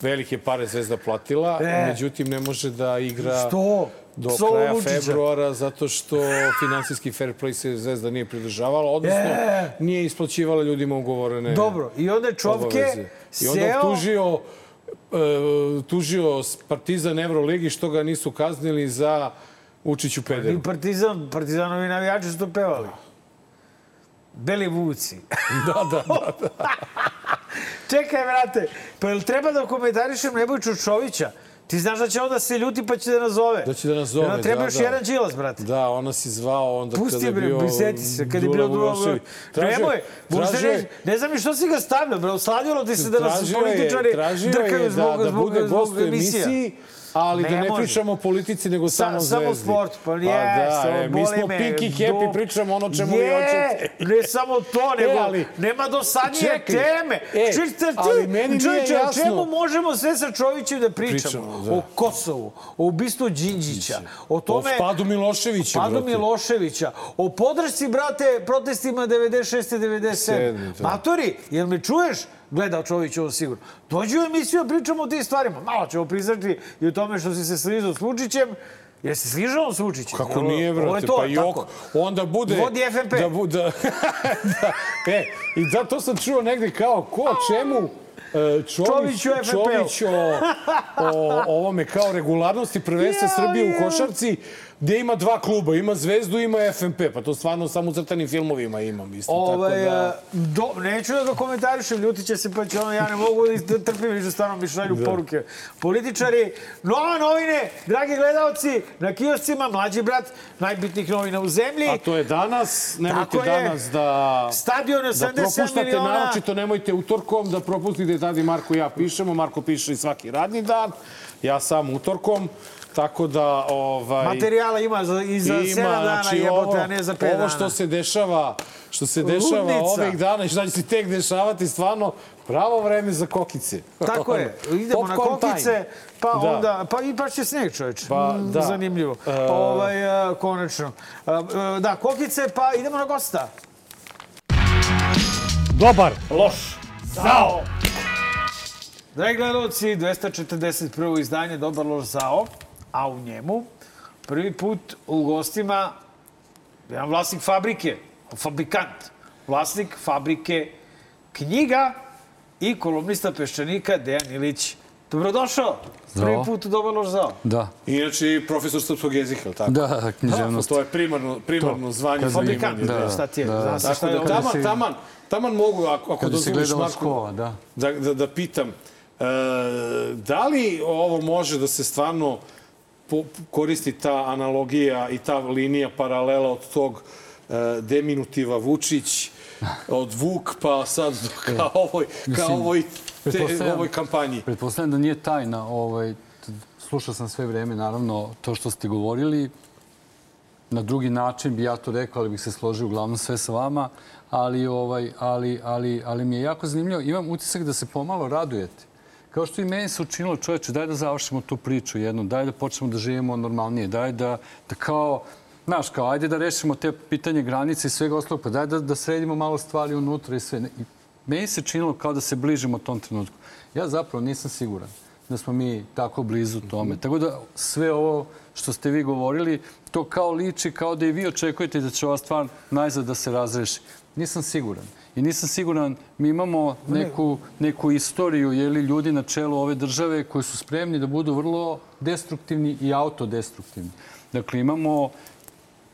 Velike pare Zvezda platila, E. međutim ne može da igra Što? do Psovo kraja Vučića. februara zato što finansijski fair play se Zvezda nije pridržavala, odnosno E. nije isplaćivala ljudima ugovorene Dobro, i onda je Čovke obaveze. I onda seo... optužio, e, tužio Partizan Euroligi što ga nisu kaznili za Učiću pederu. I Partizan, Partizanovi navijači su to pevali. Beli vuci. Da, da, da. Čekaj, vrate, pa jel treba da komentarišem Nebojču Čovića? Ti znaš da će onda se ljuti pa će da nazove. Da će da nazove, Jel nam treba da, još da. jedan Đilas, brate. Da, ona si zvao onda Pusti kada je bio... priseti se, kad je bio Dula Vujošević. Nemoj, možda ne, je- ne znam ni što si ga stavljao, bre, osladilo ti se da nas političari je, drkaju je zbog, da, da zbog, bude zbog gost u emisija. emisiji, ali Ne da ne može. pričamo o politici, nego Sa, samo o samo zvezdi. sport, pa Pa nije, da, samo e, mi smo me, Pink i Happy, pričamo ono čemu vi Je, hoćete. ne samo to, nego E, ali- nema dosadnije Čekaj, teme. e, Čiste, ali meni nije o jasno- čemu možemo sve sa Čovićem da pričamo? Pričamo, da. O Kosovu, o ubistvu Đinđića, o O tome... padu Miloševića, Padu brate. Miloševića, o podršci, brate, protestima 96. 97. Sedmi, da. Matori, jel me čuješ? Gledao Čović ovo sigurno. Dođi u emisiju, pričamo o tim stvarima. Malo ćemo priznati i o tome što si se slizao s Vučićem. Jesi sližao s Vučićem? Kako nije, brate, to, pa i tako. ok, onda bude... Vodi FNP. Da, bu- da, da, e, i da, to sam čuo negde kao, ko, o čemu? E, Čović, Čović u. Čović o, o ovome kao regularnosti prvenstva Srbije u košarci, gde ima dva kluba, ima Zvezdu, ima FNP, pa to stvarno samo u crtanim filmovima imam isto, Ovaj, tako da... do, neću da ga komentarišem, ljutit će se pa će ono, ja ne mogu da trpim više stvarno mi šalju poruke. Političari, nova novine, dragi gledalci, na kioscima, mlađi brat, najbitnijih novina u zemlji. A to je danas, nemojte Tako je. danas da... Stadion Da 87 propuštate, miliona. naročito nemojte utorkom da propustite i Marko i ja pišemo. Marko piše i svaki radni dan, ja sam utorkom. Tako da, ovaj... Materijala ima za, i za 7 dana jebote, a ne za 5 dana. znači, Ovo što se dešava, što se dešava Ludnica. ovih dana i šta će se tek dešavati, stvarno pravo vreme za kokice. Tako je. Idemo na Popcorn kokice, time. pa Da. onda, pa i baš će sneg, čoveč. Pa, da. Zanimljivo. E. Ovaj, e, konačno. E, Da, kokice, pa idemo na gosta. Dobar. Loš. Zao. Dragi gledalci, 241. izdanje Dobar loš zao, a u njemu prvi put u gostima jedan vlasnik fabrike, fabrikant, vlasnik fabrike knjiga i kolumnista Peščanika Dejan Ilić. Dobrodošao. Prvi Zdravo. put u Dobar loš zao. Da, Inače profesor srpskog jezika, je li tako? da, književnost. To je primarno, primarno zvanje. kad Fabrikant, da, šta ti je? da. Se Tako da, taman, si- taman, taman mogu, ako, ako dozvoliš, Marko, skova, da. da, da, da pitam, e, da li ovo može da se stvarno koristi ta analogija i ta linija paralela od tog e, deminutiva Vučić, od Vuk, pa sad ka ovoj, ka ovoj, te, ovoj kampanji. Pretpostavljam da nije tajna, ovaj, slušao sam sve vreme, naravno, to što ste govorili. Na drugi način bi ja to rekao, ali bih se složio uglavnom sve sa vama. Ali, ovaj, ali, ali, ali mi je jako zanimljivo. Imam utisak da se pomalo radujete. Kao što i meni se učinilo, čoveče, daj da završimo tu priču jednu, daj da počnemo da živimo normalnije, daj da, da kao, znaš, kao, ajde da rešimo te pitanje granice i svega ostalog, pa daj da, da sredimo malo stvari unutra i sve. I meni se činilo kao da se bližimo tom trenutku. Ja zapravo nisam siguran da smo mi tako blizu tome. Tako da sve ovo što ste vi govorili, to kao liči, kao da i vi očekujete da će ova stvar najzad da se razreši. Nisam siguran. I nisam siguran, mi imamo neku, neku istoriju jeli, ljudi na čelu ove države koji su spremni da budu vrlo destruktivni i autodestruktivni. Dakle, imamo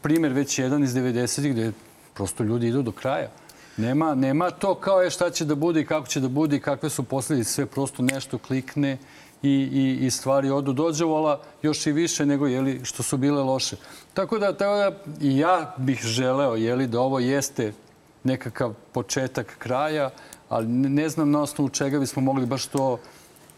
primer već jedan iz 90-ih gde prosto ljudi idu do kraja. Nema, nema to kao je šta će da bude i kako će da bude i kakve su posledice. Sve prosto nešto klikne i, i, i stvari odu dođevola još i više nego jeli, što su bile loše. Tako da, tako da i ja bih želeo jeli, da ovo jeste nekakav početak kraja, ali ne, znam na osnovu čega bismo mogli baš to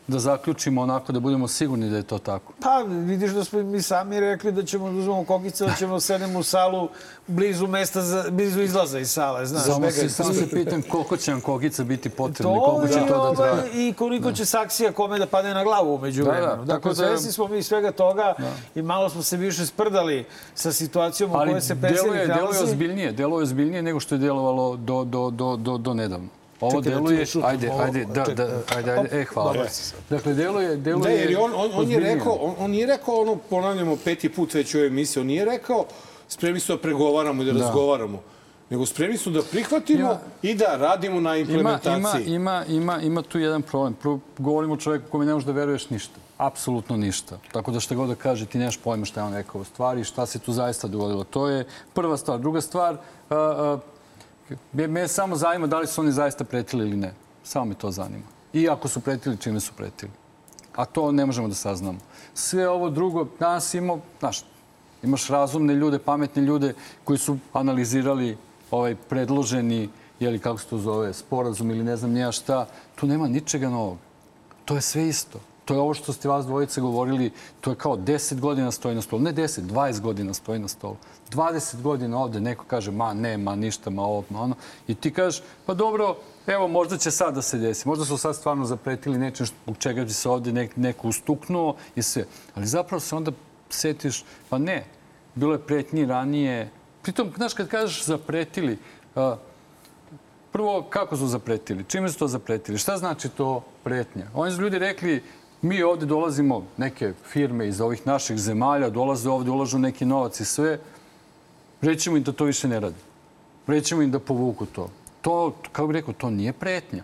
da zaključimo onako da budemo sigurni da je to tako. Pa vidiš da smo mi sami rekli da ćemo da uzmemo kokice, da ćemo da sedemo u salu blizu mesta, za, blizu izlaza iz sale, znaš. Samo se, samo se pitam koliko će nam kokica biti potrebno koliko će to da ovaj, traje. I koliko će saksija kome da padne na glavu umeđu Da, vremenu. da, Dakle, tako da- svesni smo mi svega toga i malo smo se više sprdali sa situacijom u Ali kojoj se deluje, predsjednik deluje nalazi. ozbiljnije, deluje ozbiljnije nego što je delovalo do, do, do, do, do nedavno. Ovo Čekaj da deluje... ajde, ovo. ajde, da, Čekaj, da, ajde, ajde, e, hvala. sad. Dakle, deluje, deluje... Da, jer je on, on, on je rekao, on, on nije rekao ono, ponavljamo peti put već u ovoj emisiji, on nije rekao spremni smo da pregovaramo i da, razgovaramo, nego spremni smo da prihvatimo Ima- i da radimo na implementaciji. ima, ima, ima, ima tu jedan problem. Prvo, govorimo o čoveku kome ne možeš da veruješ ništa. Apsolutno ništa. Tako da šta god da kaže, ti nemaš pojma šta je on rekao u stvari šta se tu zaista dogodilo. To je prva stvar. Druga stvar, a, a, me, samo zanima da li su oni zaista pretili ili ne. Samo me to zanima. I ako su pretili, čime su pretili. A to ne možemo da saznamo. Sve ovo drugo, danas imamo, znaš, imaš razumne ljude, pametne ljude koji su analizirali ovaj predloženi, jeli kako se to zove, sporazum ili ne znam nija šta. Tu nema ničega novog. To je sve isto. To je ovo što ste vas dvojice govorili, to je kao 10 godina stoji na stolu. Ne 10, 20 godina stoji na stolu. 20 godina ovde neko kaže, ma ne, ma ništa, ma ovo, ma ono. I ti kažeš, pa dobro, evo, možda će sad da se desi. Možda su sad stvarno zapretili nečem zbog čega bi se ovde nek, neko ustuknuo i sve. Ali zapravo se onda setiš, pa ne, bilo je pretnji ranije. Pritom, znaš, kad kažeš zapretili, Prvo, kako su zapretili? Čime su to zapretili? Šta znači to pretnja? Oni su ljudi rekli, mi ovde dolazimo, neke firme iz ovih naših zemalja, dolaze ovde, ulažu neki novac i sve. Rećemo im da to više ne radi. Rećemo im da povuku to. To, kako bih rekao, to nije pretnja.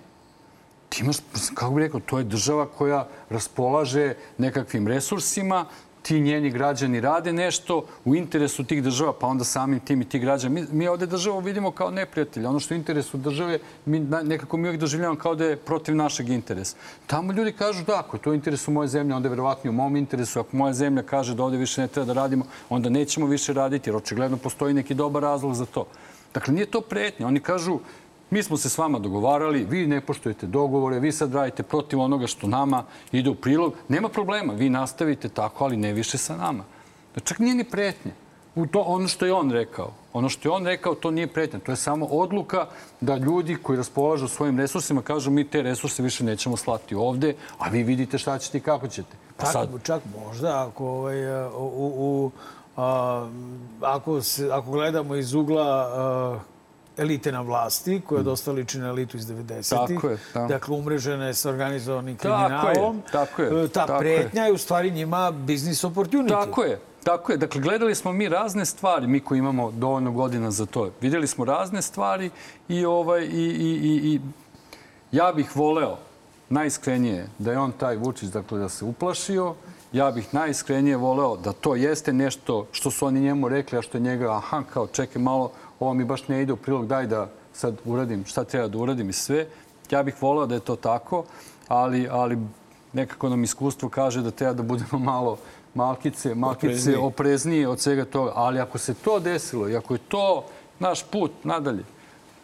Ti imaš, kako bih rekao, to je država koja raspolaže nekakvim resursima, ti njeni građani rade nešto u interesu tih država, pa onda samim tim i ti građani. Mi, mi ovde državu vidimo kao neprijatelja. Ono što je interesu države, mi nekako mi uvijek doživljavamo kao da je protiv našeg interesa. Tamo ljudi kažu da, ako je to interesu moje zemlje, onda je verovatno u mom interesu. Ako moja zemlja kaže da ovde više ne treba da radimo, onda nećemo više raditi, jer očigledno postoji neki dobar razlog za to. Dakle, nije to pretnja. Oni kažu, mi smo se s vama dogovarali, vi ne poštujete dogovore, vi sad radite protiv onoga što nama ide u prilog. Nema problema, vi nastavite tako, ali ne više sa nama. Čak nije ni pretnje. U to, ono što je on rekao. Ono što je on rekao, to nije pretnja. To je samo odluka da ljudi koji raspolažu svojim resursima kažu mi te resurse više nećemo slati ovde, a vi vidite šta ćete i kako ćete. Pa sad, čak možda ako, ovaj, u, u, u, a, ako, se, ako gledamo iz ugla a, elite na vlasti, koja dosta liči na elitu iz 90-ih. Tako je, da. Dakle, umrežene sa organizovanim Tako je, kriminalom. tako je, E, Ta tako pretnja je u stvari njima business opportunity. Tako je. Tako je. Dakle, gledali smo mi razne stvari, mi koji imamo dovoljno godina za to. Vidjeli smo razne stvari i, ovaj, i, i, i, i ja bih voleo najiskrenije da je on taj Vučić, dakle, da se uplašio. Ja bih najiskrenije voleo da to jeste nešto što su oni njemu rekli, a što je njega, aha, kao čekaj malo, ovo mi baš ne ide u prilog, daj da sad uradim šta treba da uradim i sve. Ja bih voleo da je to tako, ali, ali nekako nam iskustvo kaže da treba da budemo malo malkice, malkice Oprezniji. opreznije od svega toga. Ali ako se to desilo i ako je to naš put nadalje,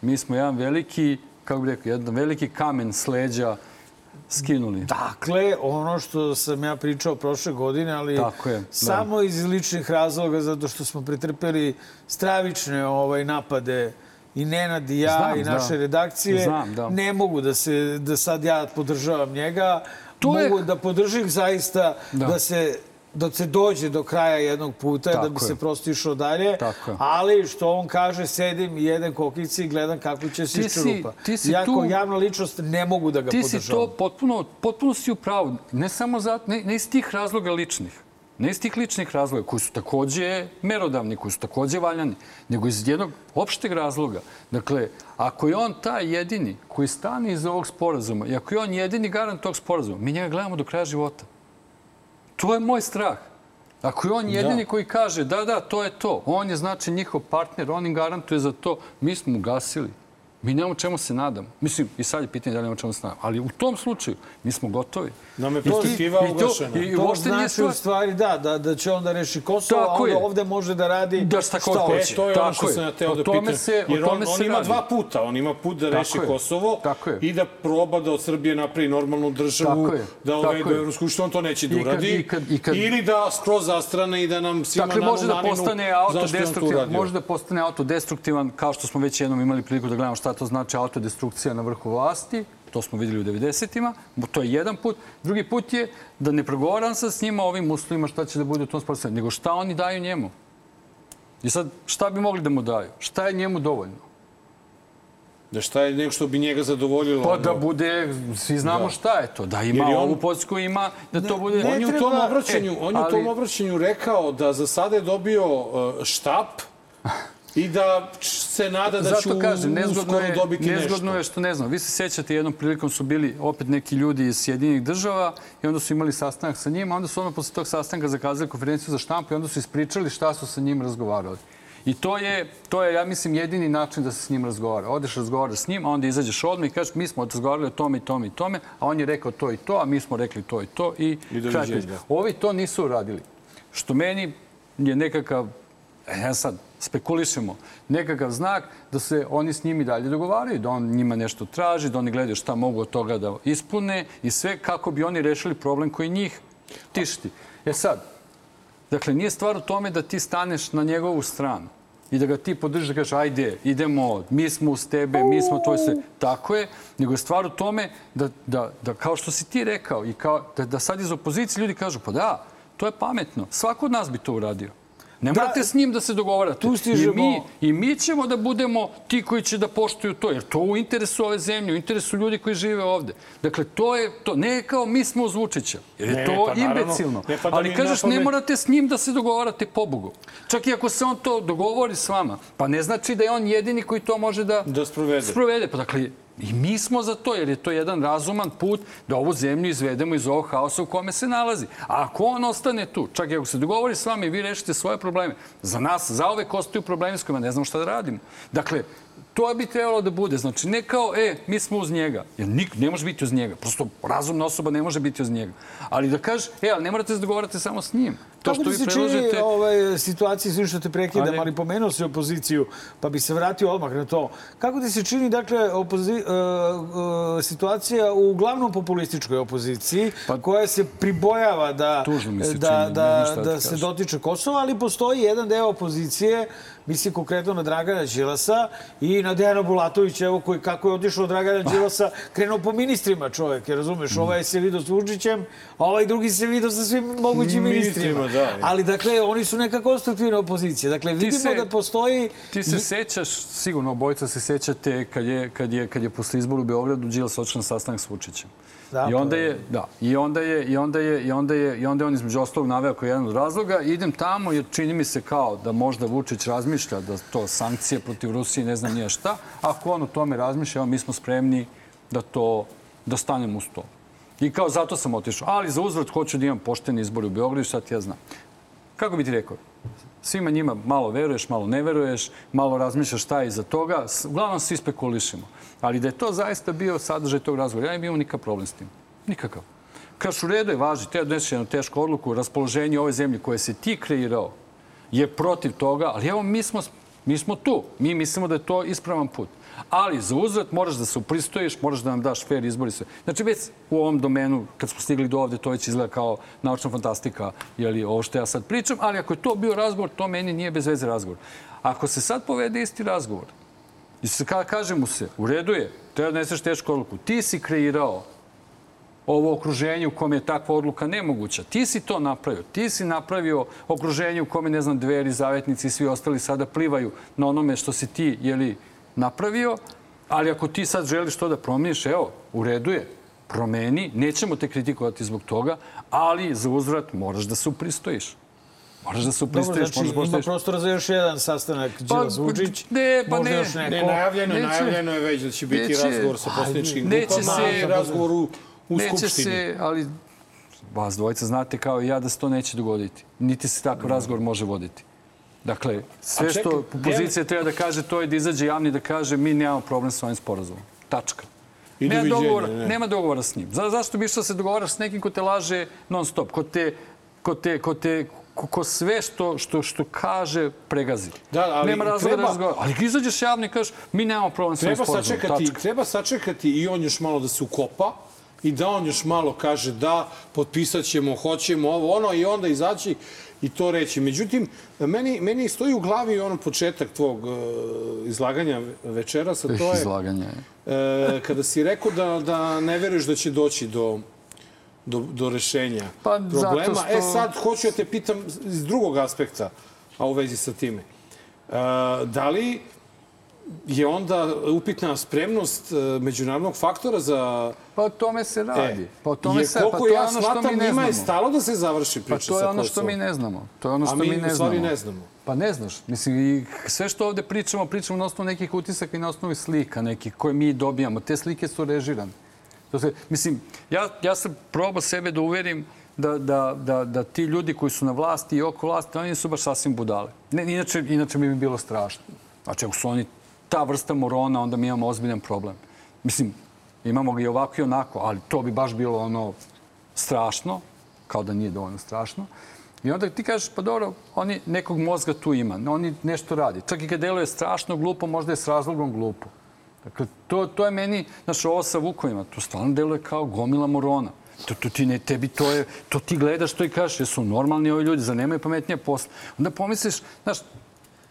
mi smo jedan veliki, kako bih rekao, jedan veliki kamen s leđa skinuli. Dakle, ono što sam ja pričao prošle godine, ali Tako je, da. samo iz ličnih razloga, zato što smo pretrpeli stravične ovaj, napade i Nenad i ja Znam, i da. naše redakcije. Znam, da. Ne mogu da, se, da sad ja podržavam njega. To je- Mogu da podržim zaista da, Da. se dok se dođe do kraja jednog puta, da bi Tako je. se prosto išao dalje. Tako. Ali što on kaže, sedim i jedem kokice i gledam kako će se Ti iščerupa. ti si ja kao tu- javna ličnost ne mogu da ga Ti podržavam. si to potpuno, potpuno si u pravu. Ne samo za, ne, ne iz tih razloga ličnih. Ne iz tih ličnih razloga koji su takođe merodavni, koji su takođe valjani, nego iz jednog opšteg razloga. Dakle, ako je on taj jedini koji stane iza ovog sporazuma i ako je on jedini garant tog sporazuma, mi njega gledamo do kraja života. To je moj strah. Ako je on jedini koji kaže da, da, to je to, on je znači njihov partner, on im garantuje za to, mi smo ugasili. Mi nemamo čemu se nadamo. Mislim, i sad je pitanje da li nemamo čemu se nadamo. Ali u tom slučaju mi smo gotovi. Nam je I ti- perspektiva i to- ugašena. I, i To uopšte nije znači u stvar... stvari da, da, da će on da reši Kosovo, a Tako onda je. ovde može da radi Da šta god hoće. E, to je Tako ono što je. sam ja teo O da tome pitam. se- o Jer on, on ima radi. dva puta. On ima put da Tako reši je. Kosovo Tako i da proba da od Srbije napravi normalnu državu, Tako da Tako uvede je. Evropsku, što on to neće da I kad- uradi. i kad- i kad- Ili da skroz zastrane i da nam svima Dakle, nanu može da postane to autodestruktivan, može da postane autodestruktivan, kao što smo već jednom imali priliku da gledamo šta to znači autodestrukcija na vrhu vlasti. To smo videli u 90-ima. To je jedan put. Drugi put je da ne progovaram sa s njima ovim uslovima šta će da bude u tom sporazumu, nego šta oni daju njemu. I sad, šta bi mogli da mu daju? Šta je njemu dovoljno? Da šta je nego što bi njega zadovoljilo? Pa da bude, svi znamo šta je to, da ima on- ovu poziciju ima, da to bude... on je u tom obraćanju, E, on je u ali- tom obraćanju rekao da za sada je dobio uh, štap i da se nada da ću Zato kažem, nezgodno uskoro je, dobiti nezgodno nešto. je što ne znam. Vi se sjećate, jednom prilikom su bili opet neki ljudi iz Sjedinih država i onda su imali sastanak sa njima, onda su ono posle tog sastanka zakazali konferenciju za štampu i onda su ispričali šta su sa njim razgovarali. I to je, to je, ja mislim, jedini način da se s njim razgovara. Odeš razgovaraš s njim, a onda izađeš odmah i kažeš mi smo razgovarali o tome i tome i tome, a on je rekao to i to, a mi smo rekli to i to i, I kraj priče. Ovi to nisu uradili. Što meni je nekakav, e, ja sad spekulišemo, nekakav znak da se oni s njimi dalje dogovaraju, da on njima nešto traži, da oni gledaju šta mogu od toga da ispune i sve kako bi oni rešili problem koji njih tišti. E sad, dakle, nije stvar u tome da ti staneš na njegovu stranu i da ga ti podržiš da kažeš ajde, idemo, mi smo uz tebe, mi smo tvoj sve. Tako je, nego je stvar u tome da, da, da kao što si ti rekao i kao, da, da sad iz opozicije ljudi kažu pa da, to je pametno, svako od nas bi to uradio. Ne Da. morate s njim da se dogovarate. Tu stižemo- I mi, I mi ćemo da budemo ti koji će da poštuju to, jer to u interesu ove zemlje, u interesu ljudi koji žive ovde. Dakle, to je to. Ne kao mi smo uz Vučića, jer je Ne, to pa imbecilno. Ne, pa da Ali kažeš, ne morate s njim da se dogovarate pobogu. Čak i ako se on to dogovori s vama, pa ne znači da je on jedini koji to može da, Da sprovede. sprovede. Pa dakle, i mi smo za to, jer je to jedan razuman put da ovu zemlju izvedemo iz ovog haosa u kome se nalazi. A ako on ostane tu, čak i ako se dogovori s vama i vi rešite svoje probleme, za nas zaovek ostaju problemi s kojima ne znamo šta da radimo. Dakle, to bi trebalo da bude. Znači, ne kao, e, mi smo uz njega. Jer nik, ne može biti uz njega. Prosto razumna osoba ne može biti uz njega. Ali da kaže, e, ali ne morate se dogovarati samo s njim. To Kako što ti se čini predlažete... ovaj, situaciji, sve što te prekidam, Ali- ali pomenuo si opoziciju, pa bi se vratio odmah na to. Kako ti se čini, dakle, opozi, uh, uh, situacija u uglavnom populističkoj opoziciji, Pa- koja se pribojava da, se da, čini, da, da ti se dotiče Kosova, ali postoji jedan deo opozicije, mislim konkretno na Dragana Đilasa i na Dejana Bulatovića, evo koji kako je otišao od Dragana Đilasa, krenuo po ministrima čovjek, jer razumeš, ovaj se vidio s Vučićem, a ovaj drugi se vidio sa svim mogućim ministrima. Da. Ali dakle, oni su neka konstruktivna opozicija. Dakle, vidimo se- da postoji... Ti se sećaš, sigurno obojica se sećate kad je, kad je, kad je posle izboru u Beogradu Đilas na sastanak s Vučićem. Da, I onda je, da, i onda je, i onda je, i onda je, i onda je on između ostalog naveo kao jedan od razloga. Idem tamo jer čini mi se kao da možda Vučić razmišlja da to sankcije protiv Rusije, ne znam nije šta. Ako on o tome razmišlja, mi smo spremni da to, da stanemo uz to. I kao zato sam otišao. Ali za uzvrat hoću da imam poštene izbore u Beogradu, sad ja znam. Kako bi ti rekao? Svima njima malo veruješ, malo ne veruješ, malo razmišljaš šta je iza toga. Uglavnom svi spekulišemo. Ali da je to zaista bio sadržaj tog razgovora, ja bi imao nikakav problem s tim. Nikakav. Kažeš, u redu je, važi, te donesi jednu tešku odluku, raspoloženje ove zemlje koje se ti kreirao je protiv toga, ali evo mi smo, mi smo tu. Mi mislimo da je to ispravan put. Ali za uzvrat moraš da se upristojiš, moraš da nam daš fair izbor i sve. Znači već u ovom domenu, kad smo stigli do ovde, to već izgleda kao naučna fantastika, jeli, ovo što ja sad pričam, ali ako je to bio razgovor, to meni nije bez veze razgovor. Ako se sad povede isti razgovor, i se ka, kaže mu se, u redu je, treba da neseš tešku odluku, ti si kreirao ovo okruženje u kome je takva odluka nemoguća. Ti si to napravio. Ti si napravio okruženje u kome, ne znam, dveri, zavetnici i svi ostali sada plivaju na onome što si ti, jeli, napravio. Ali ako ti sad želiš to da promeniš, evo, u redu je. Promeni, nećemo te kritikovati zbog toga, ali za uzvrat moraš da se upristojiš. Moraš da se upristojiš, znači, moraš da ima postojiš... prostora za još jedan sastanak Đilas Vučić. ne, pa možda ne. još neko. Ne, najavljeno, Neće- najavljeno je već da će biti neće- razgovor sa poslaničkim neće grupama se- razgovor u, u neće Skupštini. se, ali vas dvojica znate kao i ja da se to neće dogoditi. Niti se takav razgovor može voditi. Dakle, sve čekaj, što opozicija treba da kaže, to je da izađe javni da kaže mi nemamo problem sa ovim sporazumom. Tačka. I nema, dogovora, ne. nema dogovora s njim. Za, zašto bi išao da se dogovaraš s nekim ko te laže non stop, ko te, ko te, ko te ko, ko sve što, što, što kaže pregazi. Da, ali nema razloga treba- da razgovara. Ali izađeš javno i kažeš mi nemamo problem sa ovim Treba sačekati, Tačka. treba sačekati i on još malo da se ukopa i da on još malo kaže da, potpisat ćemo, hoćemo ovo, ono i onda izaći i to reći. Međutim, meni, meni stoji u glavi ono početak tvog uh, izlaganja večeras, a to je Izlaganje. e, kada si rekao da, da ne veruješ da će doći do, do, do rešenja Pa, problema. zato što- E sad, hoću da te pitam iz drugog aspekta, a u vezi sa time. E, da li je onda upitna spremnost e, međunarodnog faktora za... Pa o tome se radi. E, pa o tome jer se, pa to je ja ono što mi shvatam, ne znamo. je stalo da se završi Pa priča to je sa ono što mi ne znamo. To je ono A što mi, mi, ne u stvari znamo. ne znamo. Pa ne znaš. Mislim, i sve što ovde pričamo, pričamo na osnovu nekih utisaka i na osnovu slika nekih koje mi dobijamo. Te slike su režirane. To se, mislim, ja, ja sam probao sebe da uverim da, da, da, da ti ljudi koji su na vlasti i oko vlasti, oni su baš sasvim budale. Ne, inače, inače mi bi bilo strašno. Znači, ako su oni ta vrsta morona, onda mi imamo ozbiljan problem. Mislim, imamo ga i ovako i onako, ali to bi baš bilo ono strašno, kao da nije dovoljno strašno. I onda ti kažeš, pa dobro, oni nekog mozga tu ima, oni nešto radi. Čak i kad deluje strašno glupo, možda je s razlogom glupo. Dakle, to, to je meni, znaš, ovo sa Vukovima, to stvarno deluje kao gomila morona. To, to ti ne, tebi to je, to ti gledaš to i kažeš, jesu normalni ovi ljudi, za nemaju pametnije posla. Onda pomisliš, znaš,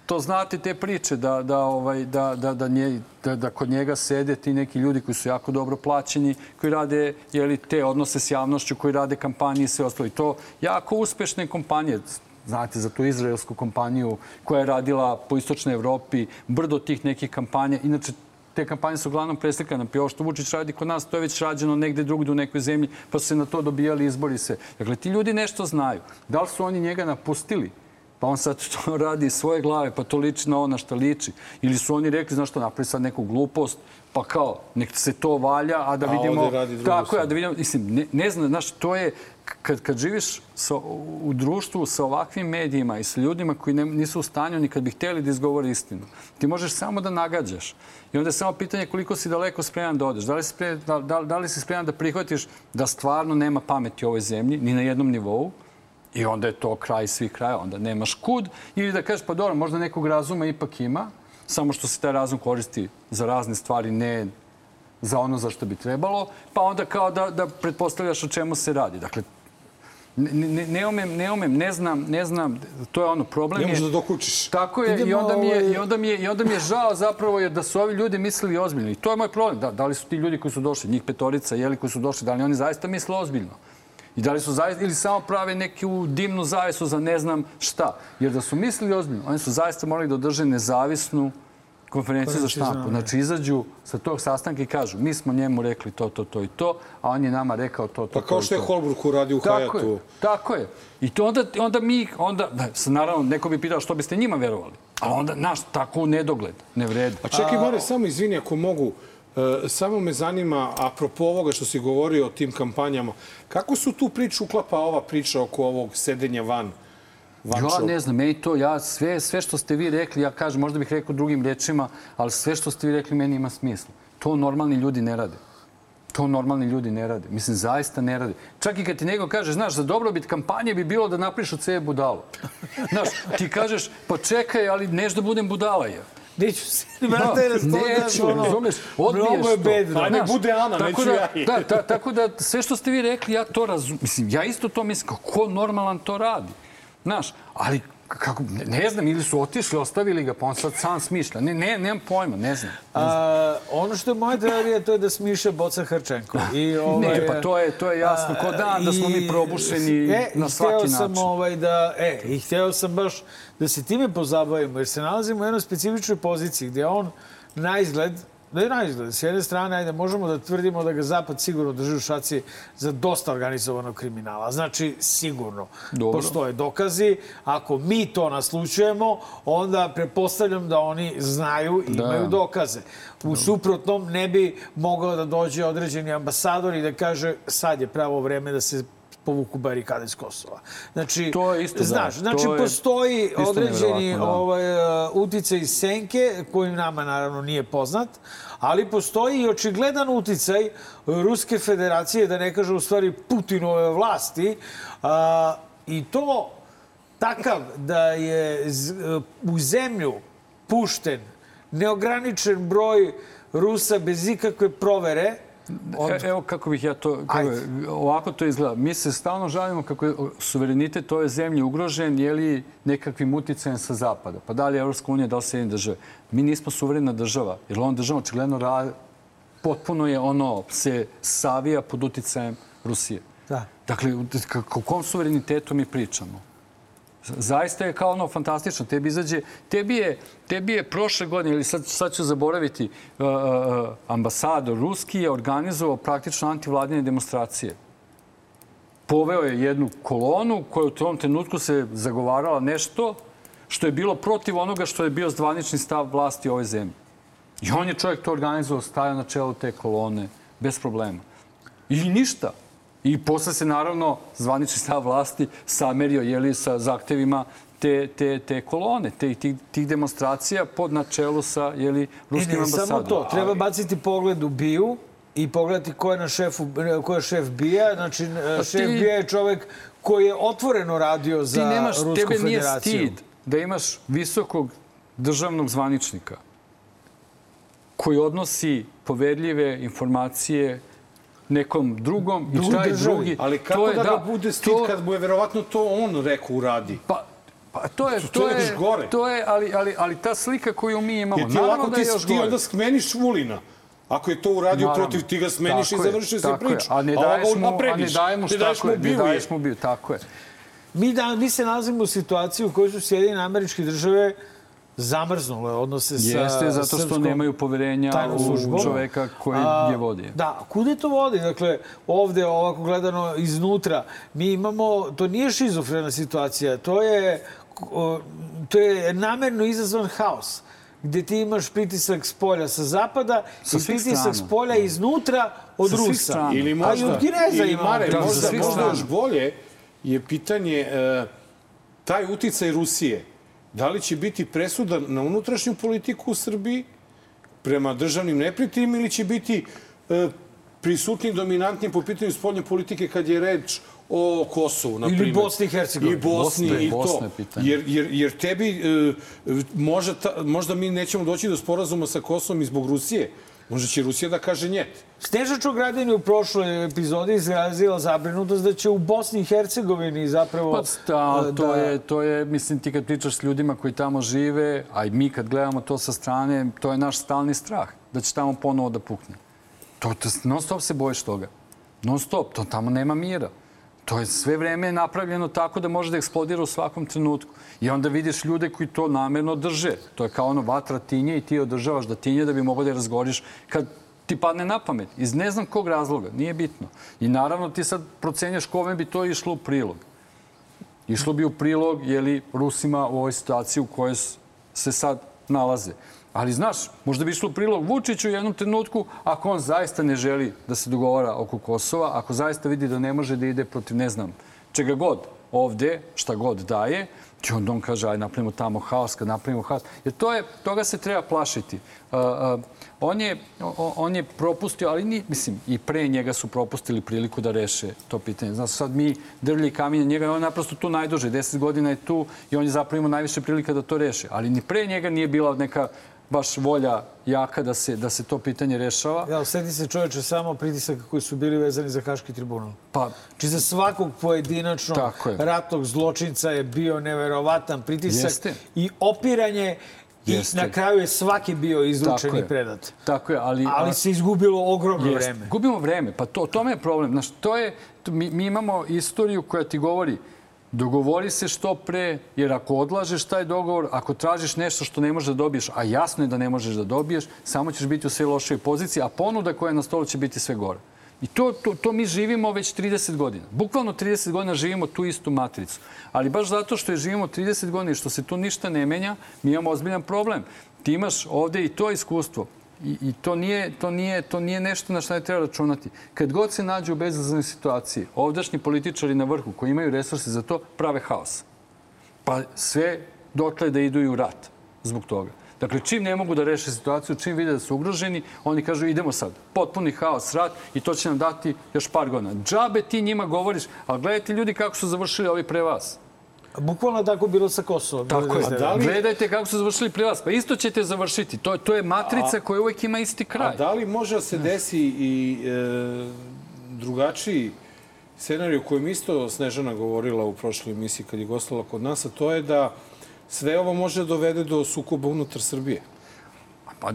to znate te priče da, da, ovaj, da, da, da, nje, da, da kod njega sede ti neki ljudi koji su jako dobro plaćeni, koji rade jeli, te odnose s javnošću, koji rade kampanje i sve ostalo. I to jako uspešne kompanije. Znate za tu izraelsku kompaniju koja je radila po istočnoj Evropi, brdo tih nekih kampanja. Inače, te kampanje su uglavnom preslikane. Pa ovo što Vučić radi kod nas, to je već rađeno negde drugde u nekoj zemlji, pa su se na to dobijali izbori se. Dakle, ti ljudi nešto znaju. Da li su oni njega napustili? Pa on sad to radi iz svoje glave, pa to liči na ono što liči. Ili su oni rekli, znaš što, napravi sad neku glupost, pa kao, nek se to valja, a da A vidimo... tako je, da vidimo, mislim, ne, ne znam, znaš, to je, kad, kad živiš sa, u društvu sa ovakvim medijima i sa ljudima koji ne, nisu u stanju ni kad bi hteli da izgovore istinu, ti možeš samo da nagađaš. I onda je samo pitanje koliko si daleko spreman da odeš. Da li si, spreman, da, da, da li si spreman da prihvatiš da stvarno nema pameti u ovoj zemlji, ni na jednom nivou, I onda je to kraj svih kraja, onda nemaš kud. Ili da kažeš, pa dobro, možda nekog razuma ipak ima, samo što se taj razum koristi za razne stvari, ne za ono za što bi trebalo, pa onda kao da, da pretpostavljaš o čemu se radi. Dakle, ne, ne, ne, umem, ne umem, ne znam, ne znam, to je ono problem. Ne je- možeš da dokučiš. Tako je, i Idemo, onda, mi je, ovaj- i, onda mi je, i onda mi je žao zapravo jer da su ovi ljudi mislili ozbiljno. I to je moj problem. Da, da li su ti ljudi koji su došli, njih petorica, jeli koji su došli, da li oni zaista misle ozbiljno? I da li su zaista, ili samo prave neku dimnu zavesu za ne znam šta. Jer da su mislili ozbiljno, oni su zaista morali da održe nezavisnu konferenciju za štampu. Znači, izađu sa tog sastanka i kažu, mi smo njemu rekli to, to, to i to, a on je nama rekao to, to, Pa to kao i što je to. Holbrook uradio u Tako Hayatu. je, tako je. I to onda, onda mi, onda, da, naravno, neko bi pitao što biste njima verovali. Ali onda, naš, tako u nedogled, ne vredi. A čekaj, More, samo izvini ako mogu. E, samo me zanima, apropo ovoga što si govorio o tim kampanjama, kako su tu priču uklapa ova priča oko ovog sedenja van? van Ja ne znam, meni to, ja sve, sve što ste vi rekli, ja kažem, možda bih rekao drugim rečima, ali sve što ste vi rekli meni ima smisla. To normalni ljudi ne rade. To normalni ljudi ne rade. Mislim, zaista ne rade. Čak i kad ti neko kaže, znaš, za dobrobit kampanje bi bilo da napriš od sebe budalu. Znaš, ti kažeš, pa čekaj, ali neš da budem budala je. Neću se, brate, da, neću, razumeš, odbiješ Mnogo je bedno. Aj, nek Znaš, bude Ana, tako neću da, ja. Da, ta, tako da sve što ste vi rekli, ja to razumem. Mislim, ja isto to mislim, kako normalan to radi. Znaš, ali kako, ne, ne znam, ili su otišli, ostavili ga, pa on sad sam smišlja. Ne, ne, nemam pojma, ne znam. A, ono što je moja teorija, to je da smiša Boca Hrčenko. I, ovaj, Ne, pa to je, to je jasno. Ko dan da smo mi probušeni e, na svaki način. sam ovaj da, e, i hteo sam baš da se time pozabavimo, jer se nalazimo u jednoj specifičnoj poziciji gdje on na izgled, da je na izgled, s jedne strane, ajde, možemo da tvrdimo da ga Zapad sigurno drži u šaci za dosta organizovanog kriminala. Znači, sigurno. Dobro. Postoje dokazi. Ako mi to naslučujemo, onda prepostavljam da oni znaju i Da. imaju dokaze. U suprotnom ne bi mogao da dođe određeni ambasador i da kaže sad je pravo vreme da se povuku barikade iz Kosova. Znači, To je isto, da. znaš, To znači je postoji određeni da. ovaj, uh, uticaj iz senke koji nama naravno nije poznat, ali postoji i očigledan uticaj Ruske federacije, da ne kaže u stvari Putinove vlasti, a, i to takav da je u zemlju pušten neograničen broj Rusa bez ikakve provere, od E, evo kako bih ja to... Kako, ovako to izgleda. Mi se stalno žalimo kako je suverenitet ove zemlje ugrožen, je li nekakvim uticajem sa zapada. Pa da li je Evropska unija, da li se države. Mi nismo suverena država, jer on država očigledno ra, potpuno je ono, se savija pod uticajem Rusije. Da. Dakle, o kom suverenitetu mi pričamo? Zaista je kao ono fantastično. Tebi izađe, tebi je, tebi je prošle godine, ili sad, sad ću zaboraviti, uh, uh, ambasador ruski je organizovao praktično antivladine demonstracije. Poveo je jednu kolonu koja u tom trenutku se zagovarala nešto što je bilo protiv onoga što je bio zvanični stav vlasti ove zemlje. I on je čovjek to organizovao, stajao na čelu te kolone, bez problema. I ništa. I posle se naravno zvanični stav vlasti samerio jeli, sa zahtevima te, te, te kolone, te, tih, tih demonstracija pod načelu sa jeli, ruskim ne samo ambasadom. to, treba baciti pogled u BIU i pogledati ko je, na šefu, ko je šef BIA. Znači, šef BIA je čovek koji je otvoreno radio za ti nemaš, Rusku tebe nije federaciju. stid da imaš visokog državnog zvaničnika koji odnosi poverljive informacije nekom drugom i taj državi. drugi... Ali kako to je, da ga bude stid to- kad mu je verovatno to on rekao uradi? Pa, pa to je, To to, je je, gore. to je, ali, ali, ali ta slika koju mi imamo, Jer ti naravno da ti, je još ti gore. onda smeniš Vulina. Ako je to uradio Naravno. protiv, ti ga smeniš Tako i je, završio se je. priča. A ne ovoga daješ mu, a ne mu, Ne daješ tako mu je, ne daješ je. mu bio, tako je. Mi, da, mi se nalazimo u situaciji u kojoj su Sjedinjene američke države zamrznule odnose sa Jeste, zato što srpskom nemaju poverenja u čoveka koji A, je vodi. Da, kude to vodi? Dakle, ovde, ovako gledano iznutra, mi imamo, to nije šizofrena situacija, to je, to je namerno izazvan haos gde ti imaš pritisak s polja sa zapada Sa i pritisak strana. s polja iznutra od Sa Rusa. strana. Ili A i možda, od Kineza ili. Mare, Da, možda, možda još bolje je pitanje e, taj uticaj Rusije. Da li će biti presudan na unutrašnju politiku u Srbiji prema državnim neprijateljima ili će biti e, prisutni, dominantni po pitanju spoljne politike kad je reč o Kosovu, na Ili primjer. Bosni i Hercegovini. I Bosni Bosne- i to. Bosne pitanje. Jer, jer, jer tebi, e, možda, ta, možda mi nećemo doći do sporazuma sa Kosovom i zbog Rusije. Možda će Rusija da kaže njet. Sneža Čogradin je u prošloj epizodi izrazila zabrinutost da će u Bosni i Hercegovini zapravo... Pa da, to, da- je, to je, mislim, ti kad pričaš s ljudima koji tamo žive, a i mi kad gledamo to sa strane, to je naš stalni strah, da će tamo ponovo da pukne. To, to, non stop se bojiš toga. Non stop, to tamo nema mira. To je sve vreme napravljeno tako da može da eksplodira u svakom trenutku. I onda vidiš ljude koji to namerno drže. To je kao ono vatra tinje i ti održavaš da tinje da bi mogao da je razgoriš kad ti padne na pamet. Iz ne znam kog razloga, nije bitno. I naravno ti sad procenjaš kome bi to išlo u prilog. Išlo bi u prilog jeli, Rusima u ovoj situaciji u kojoj se sad nalaze. Ali znaš, možda bi išlo prilog Vučiću u jednom trenutku ako on zaista ne želi da se dogovara oko Kosova, ako zaista vidi da ne može da ide protiv ne znam čega god ovde, šta god daje, i onda on kaže aj napravimo tamo haos, kad napravimo haos. Jer to je, toga se treba plašiti. On, je, on je propustio, ali ni, mislim, i pre njega su propustili priliku da reše to pitanje. Znaš, sad mi drlji kamenje njega, on je naprosto tu najduže, 10 godina je tu i on je zapravo imao najviše prilika da to reše. Ali ni pre njega nije bila neka baš volja jaka da se, da se to pitanje rešava. Ja, sedi se čoveče samo pritisaka koji su bili vezani za Haški tribunal. Pa, Znači za svakog pojedinačnog ratnog zločinca je bio neverovatan pritisak Jeste. i opiranje Jeste. i na kraju je svaki bio izručen Tako i predat. tako je, ali... Ali se izgubilo ogromno Jeste. vreme. Gubimo vreme. Pa to, tome je problem. Znaš, to je, mi, mi imamo istoriju koja ti govori dogovori se što pre, jer ako odlažeš taj dogovor, ako tražiš nešto što ne možeš da dobiješ, a jasno je da ne možeš da dobiješ, samo ćeš biti u sve lošoj poziciji, a ponuda koja je na stolu će biti sve gore. I to, to, to mi živimo već 30 godina. Bukvalno 30 godina živimo tu istu matricu. Ali baš zato što je živimo 30 godina i što se tu ništa ne menja, mi imamo ozbiljan problem. Ti imaš ovde i to iskustvo. I, to, nije, to, nije, to nije nešto na što ne treba računati. Kad god se nađu u bezazlenoj situaciji, ovdašnji političari na vrhu koji imaju resurse za to, prave haos. Pa sve dotle da idu i u rat zbog toga. Dakle, čim ne mogu da reše situaciju, čim vide da su ugroženi, oni kažu idemo sad. Potpuni haos, rat i to će nam dati još par godina. Džabe ti njima govoriš, ali gledajte ljudi kako su završili ovi pre vas. Bukvalno tako bilo sa Kosovom. Tako je. Da, li- Gledajte kako su završili pre vas. Pa isto ćete završiti. To, to je matrica koja uvek ima isti kraj. A da li može da se desi i e, drugačiji scenarij o kojem isto Snežana govorila u prošloj emisiji kad je gostala kod nas, a to je da sve ovo može da dovede do sukoba unutar Srbije? Pa,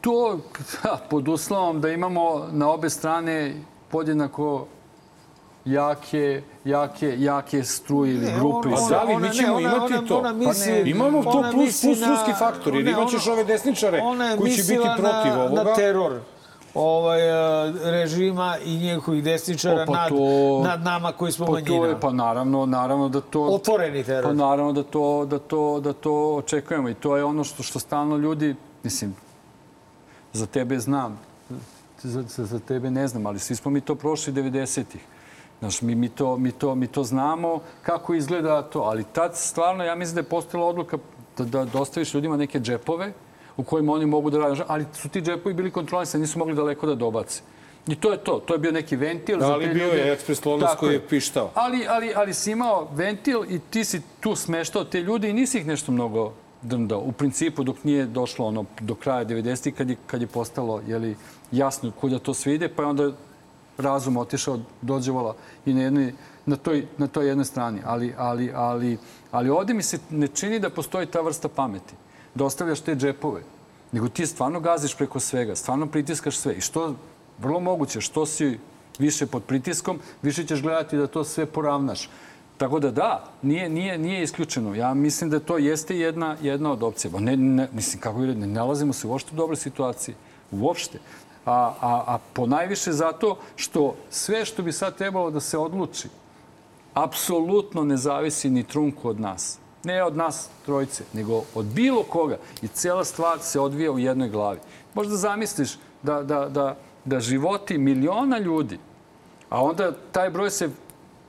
to da, pod uslovom da imamo na obe strane podjednako jake, jake, jake struje ili grupe. ona- Pa da li, mi ćemo ne, ona- imati ona- to. ona misli- Pa ne, imamo to plus, plus na- ruski faktor, jer imaćeš ove desničare koji će biti protiv na, ovoga. Na teror ovaj, e, režima i njihovih desničara O, pa nad, to- nad nama koji smo Pa manjina. to je, pa naravno, naravno da to... Otvoreni teror. Pa naravno da to, da to, da to očekujemo i to je ono što, što stalno ljudi, mislim, za tebe znam, za, za, za tebe ne znam, ali svi smo mi to prošli 90-ih. Znaš, mi, mi, to, mi, to, mi to znamo kako izgleda to, ali tad stvarno ja mislim da je postojala odluka da, da dostaviš ljudima neke džepove u kojima oni mogu da rade, ali su ti džepovi bili kontrolisani, nisu mogli daleko da dobace. I to je to. To je bio neki ventil za Ali te bio ljude. je ekspres Lonac koji je pištao. Ali, ali, ali si imao ventil i ti si tu smeštao te ljude i nisi ih nešto mnogo drndao. U principu dok nije došlo ono do kraja 90-ih kad je, kad je postalo jeli, jasno kuda to sve ide, pa je onda razum otišao, dođevala i na, jednoj, na, toj, na toj jednoj strani. Ali, ali, ali, ali ovde mi se ne čini da postoji ta vrsta pameti. Da ostavljaš te džepove. Nego ti stvarno gaziš preko svega, stvarno pritiskaš sve. I što, vrlo moguće, što si više pod pritiskom, više ćeš gledati da to sve poravnaš. Tako da da, nije, nije, nije isključeno. Ja mislim da to jeste jedna, jedna od opcija. Ne, ne, mislim, kako je, ne nalazimo se uopšte u dobroj situaciji. Uopšte. A, a, a po najviše zato što sve što bi sad trebalo da se odluči, apsolutno ne zavisi ni trunku od nas. Ne od nas trojice, nego od bilo koga. I cela stvar se odvija u jednoj glavi. Možda zamisliš da, da, da, da životi miliona ljudi, a onda taj broj se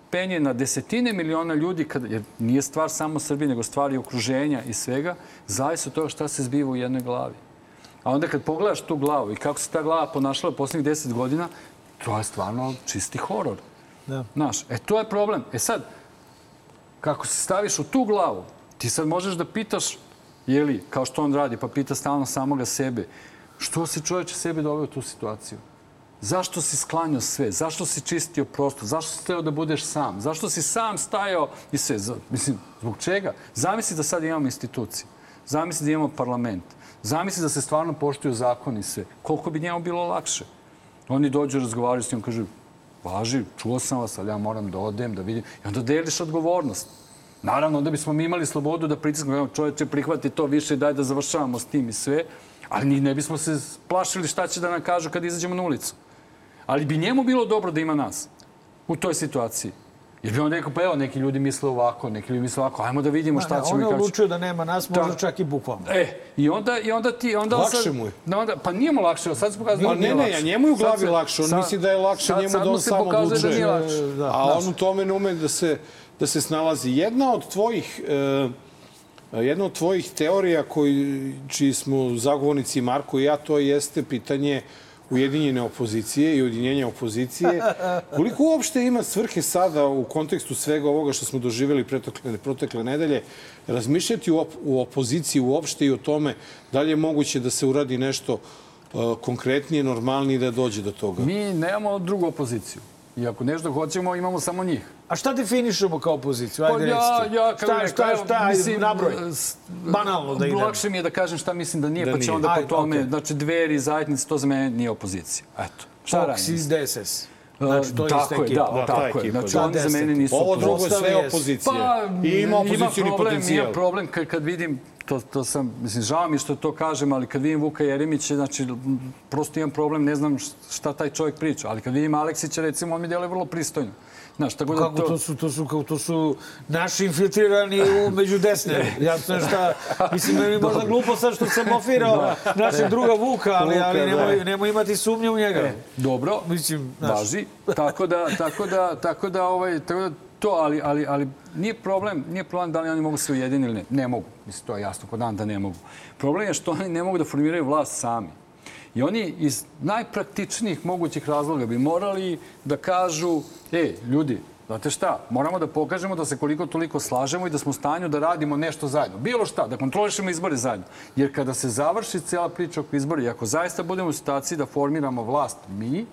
penje na desetine miliona ljudi, kada, jer nije stvar samo Srbije, nego stvar i okruženja i svega, zavisi od toga šta se zbiva u jednoj glavi. A onda kad pogledaš tu glavu i kako se ta glava ponašala poslednjih deset godina, to je stvarno čisti horor. Da. Znaš, e to je problem. E sad, kako se staviš u tu glavu, ti sad možeš da pitaš, jeli, kao što on radi, pa pita stalno samoga sebe, što si čovječe sebe doveo u tu situaciju? Zašto si sklanjao sve? Zašto si čistio prostor? Zašto si teo da budeš sam? Zašto si sam stajao i sve? Mislim, zbog čega? Zamisli da sad imamo institucije. Zamisli da imamo parlament. Zamisli da se stvarno poštuju zakoni i sve. Koliko bi njemu bilo lakše? Oni dođu, razgovaraju s njom, kažu, važi, čuo sam vas, ali ja moram da odem, da vidim. I onda deliš odgovornost. Naravno, onda bismo mi imali slobodu da pritisnemo, evo čovječe, prihvati to više i daj da završavamo s tim i sve. Ali ni ne bismo se plašili šta će da nam kažu kad izađemo na ulicu. Ali bi njemu bilo dobro da ima nas u toj situaciji. Jer bi on rekao, pa evo, neki ljudi misle ovako, neki ljudi misle ovako, ajmo da vidimo šta ćemo On i kako ćemo. odlučio da nema nas, možda Da. čak i bukvalno. E, i onda, i onda ti... Onda on Lakše sad, mu je. Da onda, pa nije mu lakše, sad se pokazuje Pa da nije ne, ne, lakše. a njemu je u glavi lakše. On sad- misli da je lakše sad- njemu sad da mu on se sam pokazuje da odlučuje. nije lakše. Da. A on u tome ne ume da se, da se snalazi. Jedna od tvojih... E, Jedna od tvojih teorija koji, čiji smo zagovornici Marko i ja, to jeste pitanje ujedinjene opozicije i ujedinjenja opozicije. Koliko uopšte ima svrhe sada u kontekstu svega ovoga što smo doživjeli protekle, protekle nedelje razmišljati u, op, u opoziciji uopšte i o tome da li je moguće da se uradi nešto uh, konkretnije, normalnije da dođe do toga? Mi nemamo drugu opoziciju. I ako nešto hoćemo, imamo samo njih. A šta definišemo kao opoziciju? Pa Ajde, ja, recite. ja, kako šta, šta, šta, ajde, mislim, nabroj. s- Banalno da idemo. Lakše mi je da kažem šta mislim da nije, Da pa će onda po Ajde, tome, okej. znači dveri, zajednice, to za mene nije opozicija. Eto. Šta Fox radim? iz DSS. Znači, to je tako je, ekipa. da, Da, ta tako je. Znači, da. oni za mene nisu Ovo drugo je sve opozicija. Pa, I ima opozicijni problem, potencijal. Ima problem kad, kad vidim, to, to sam, mislim, žao mi što to kažem, ali kad vidim Vuka Jeremića, znači, prosto imam problem, ne znam šta taj čovjek priča. Ali kad vidim Aleksića, recimo, on mi deluje vrlo pristojno. Znaš, tako da Kako to su, to su, kao, to su naši infiltrirani u među desne. Jasno je šta, mislim, meni je možda glupo sad što sam ofirao našeg druga Vuka, ali, ali Vuka, da. nemoj, nemoj imati sumnje u njega. Dobro, Mislim, važi. Tako da, tako da, tako da, ovaj, tako da to, ali, ali, ali nije problem, nije problem da li oni mogu se ujedini ili ne. Ne mogu. Mislim, to je jasno kod dan da ne mogu. Problem je što oni ne mogu da formiraju vlast sami. I oni iz najpraktičnijih mogućih razloga bi morali da kažu, e, ljudi, znate šta, moramo da pokažemo da se koliko toliko slažemo i da smo u stanju da radimo nešto zajedno. Bilo šta, da kontrolišemo izbore zajedno. Jer kada se završi cijela priča oko izbora i ako zaista budemo u situaciji da formiramo vlast mi,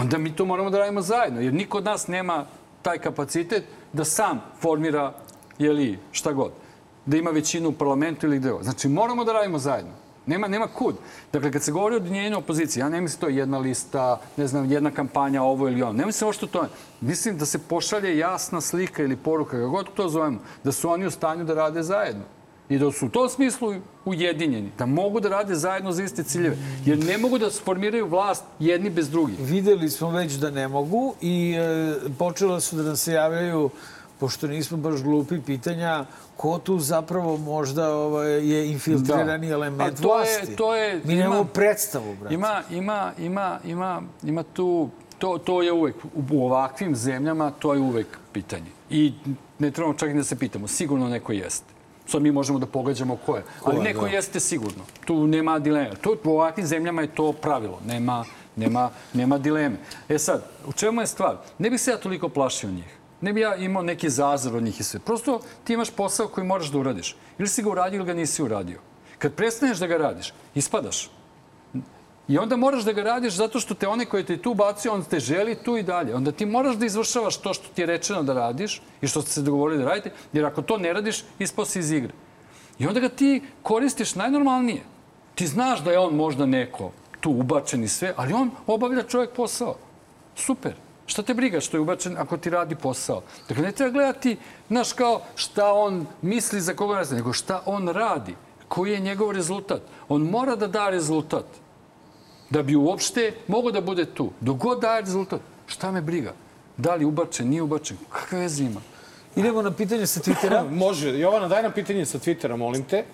onda mi to moramo da radimo zajedno. Jer niko od nas nema taj kapacitet da sam formira, jeli, šta god. Da ima većinu u parlamentu ili gde. Znači, moramo da radimo zajedno. Nema, nema kud. Dakle, kad se govori o ujedinjenju opozicije, ja ne mislim to je jedna lista, ne znam, jedna kampanja, ovo ili ono. Ne mislim što to je. Mislim da se pošalje jasna slika ili poruka, kako god to zovemo, da su oni u stanju da rade zajedno. I da su u tom smislu ujedinjeni, da mogu da rade zajedno za iste ciljeve. Jer ne mogu da sformiraju vlast jedni bez drugih. Videli smo već da ne mogu i e, počela su da nam se javljaju, pošto nismo baš glupi, pitanja ko tu zapravo možda ovaj, je infiltrirani Da. element A to je- vlasti. to je- Mi nemamo predstavu, brate. Ima, ima, ima, ima, ima tu, to, to je uvek, u ovakvim zemljama to je uvek pitanje. I ne trebamo čak i da se pitamo, sigurno neko jeste. Sad mi možemo da pogađamo ko je. Ali neko jeste sigurno. Tu nema dileme. Tu, u ovakvim zemljama je to pravilo. Nema, nema, nema dileme. E sad, u čemu je stvar? Ne bih se ja toliko plašio njih. Ne bih ja imao neki zazor od njih i sve. Prosto ti imaš posao koji moraš da uradiš. Ili si ga uradio ili ga nisi uradio. Kad prestaneš da ga radiš, ispadaš. I onda moraš da ga radiš zato što te onaj koji te tu bacio, on te želi tu i dalje. Onda ti moraš da izvršavaš to što ti je rečeno da radiš i što ste se dogovorili da radite, jer ako to ne radiš, ispao si iz igre. I onda ga ti koristiš najnormalnije. Ti znaš da je on možda neko tu ubačen i sve, ali on obavlja čovjek posao. Super. Šta te briga što je ubačen ako ti radi posao? Dakle, ne treba gledati, znaš, kao šta on misli za koga radi, nego šta on radi. Koji je njegov rezultat? On mora da da rezultat da bi uopšte mogo da bude tu. Dok god daje rezultat, šta me briga? Da li ubačen, nije ubačen, kakve veze ima? Idemo na pitanje sa Twittera. Može. Jovana, daj nam pitanje sa Twittera, molim te. E,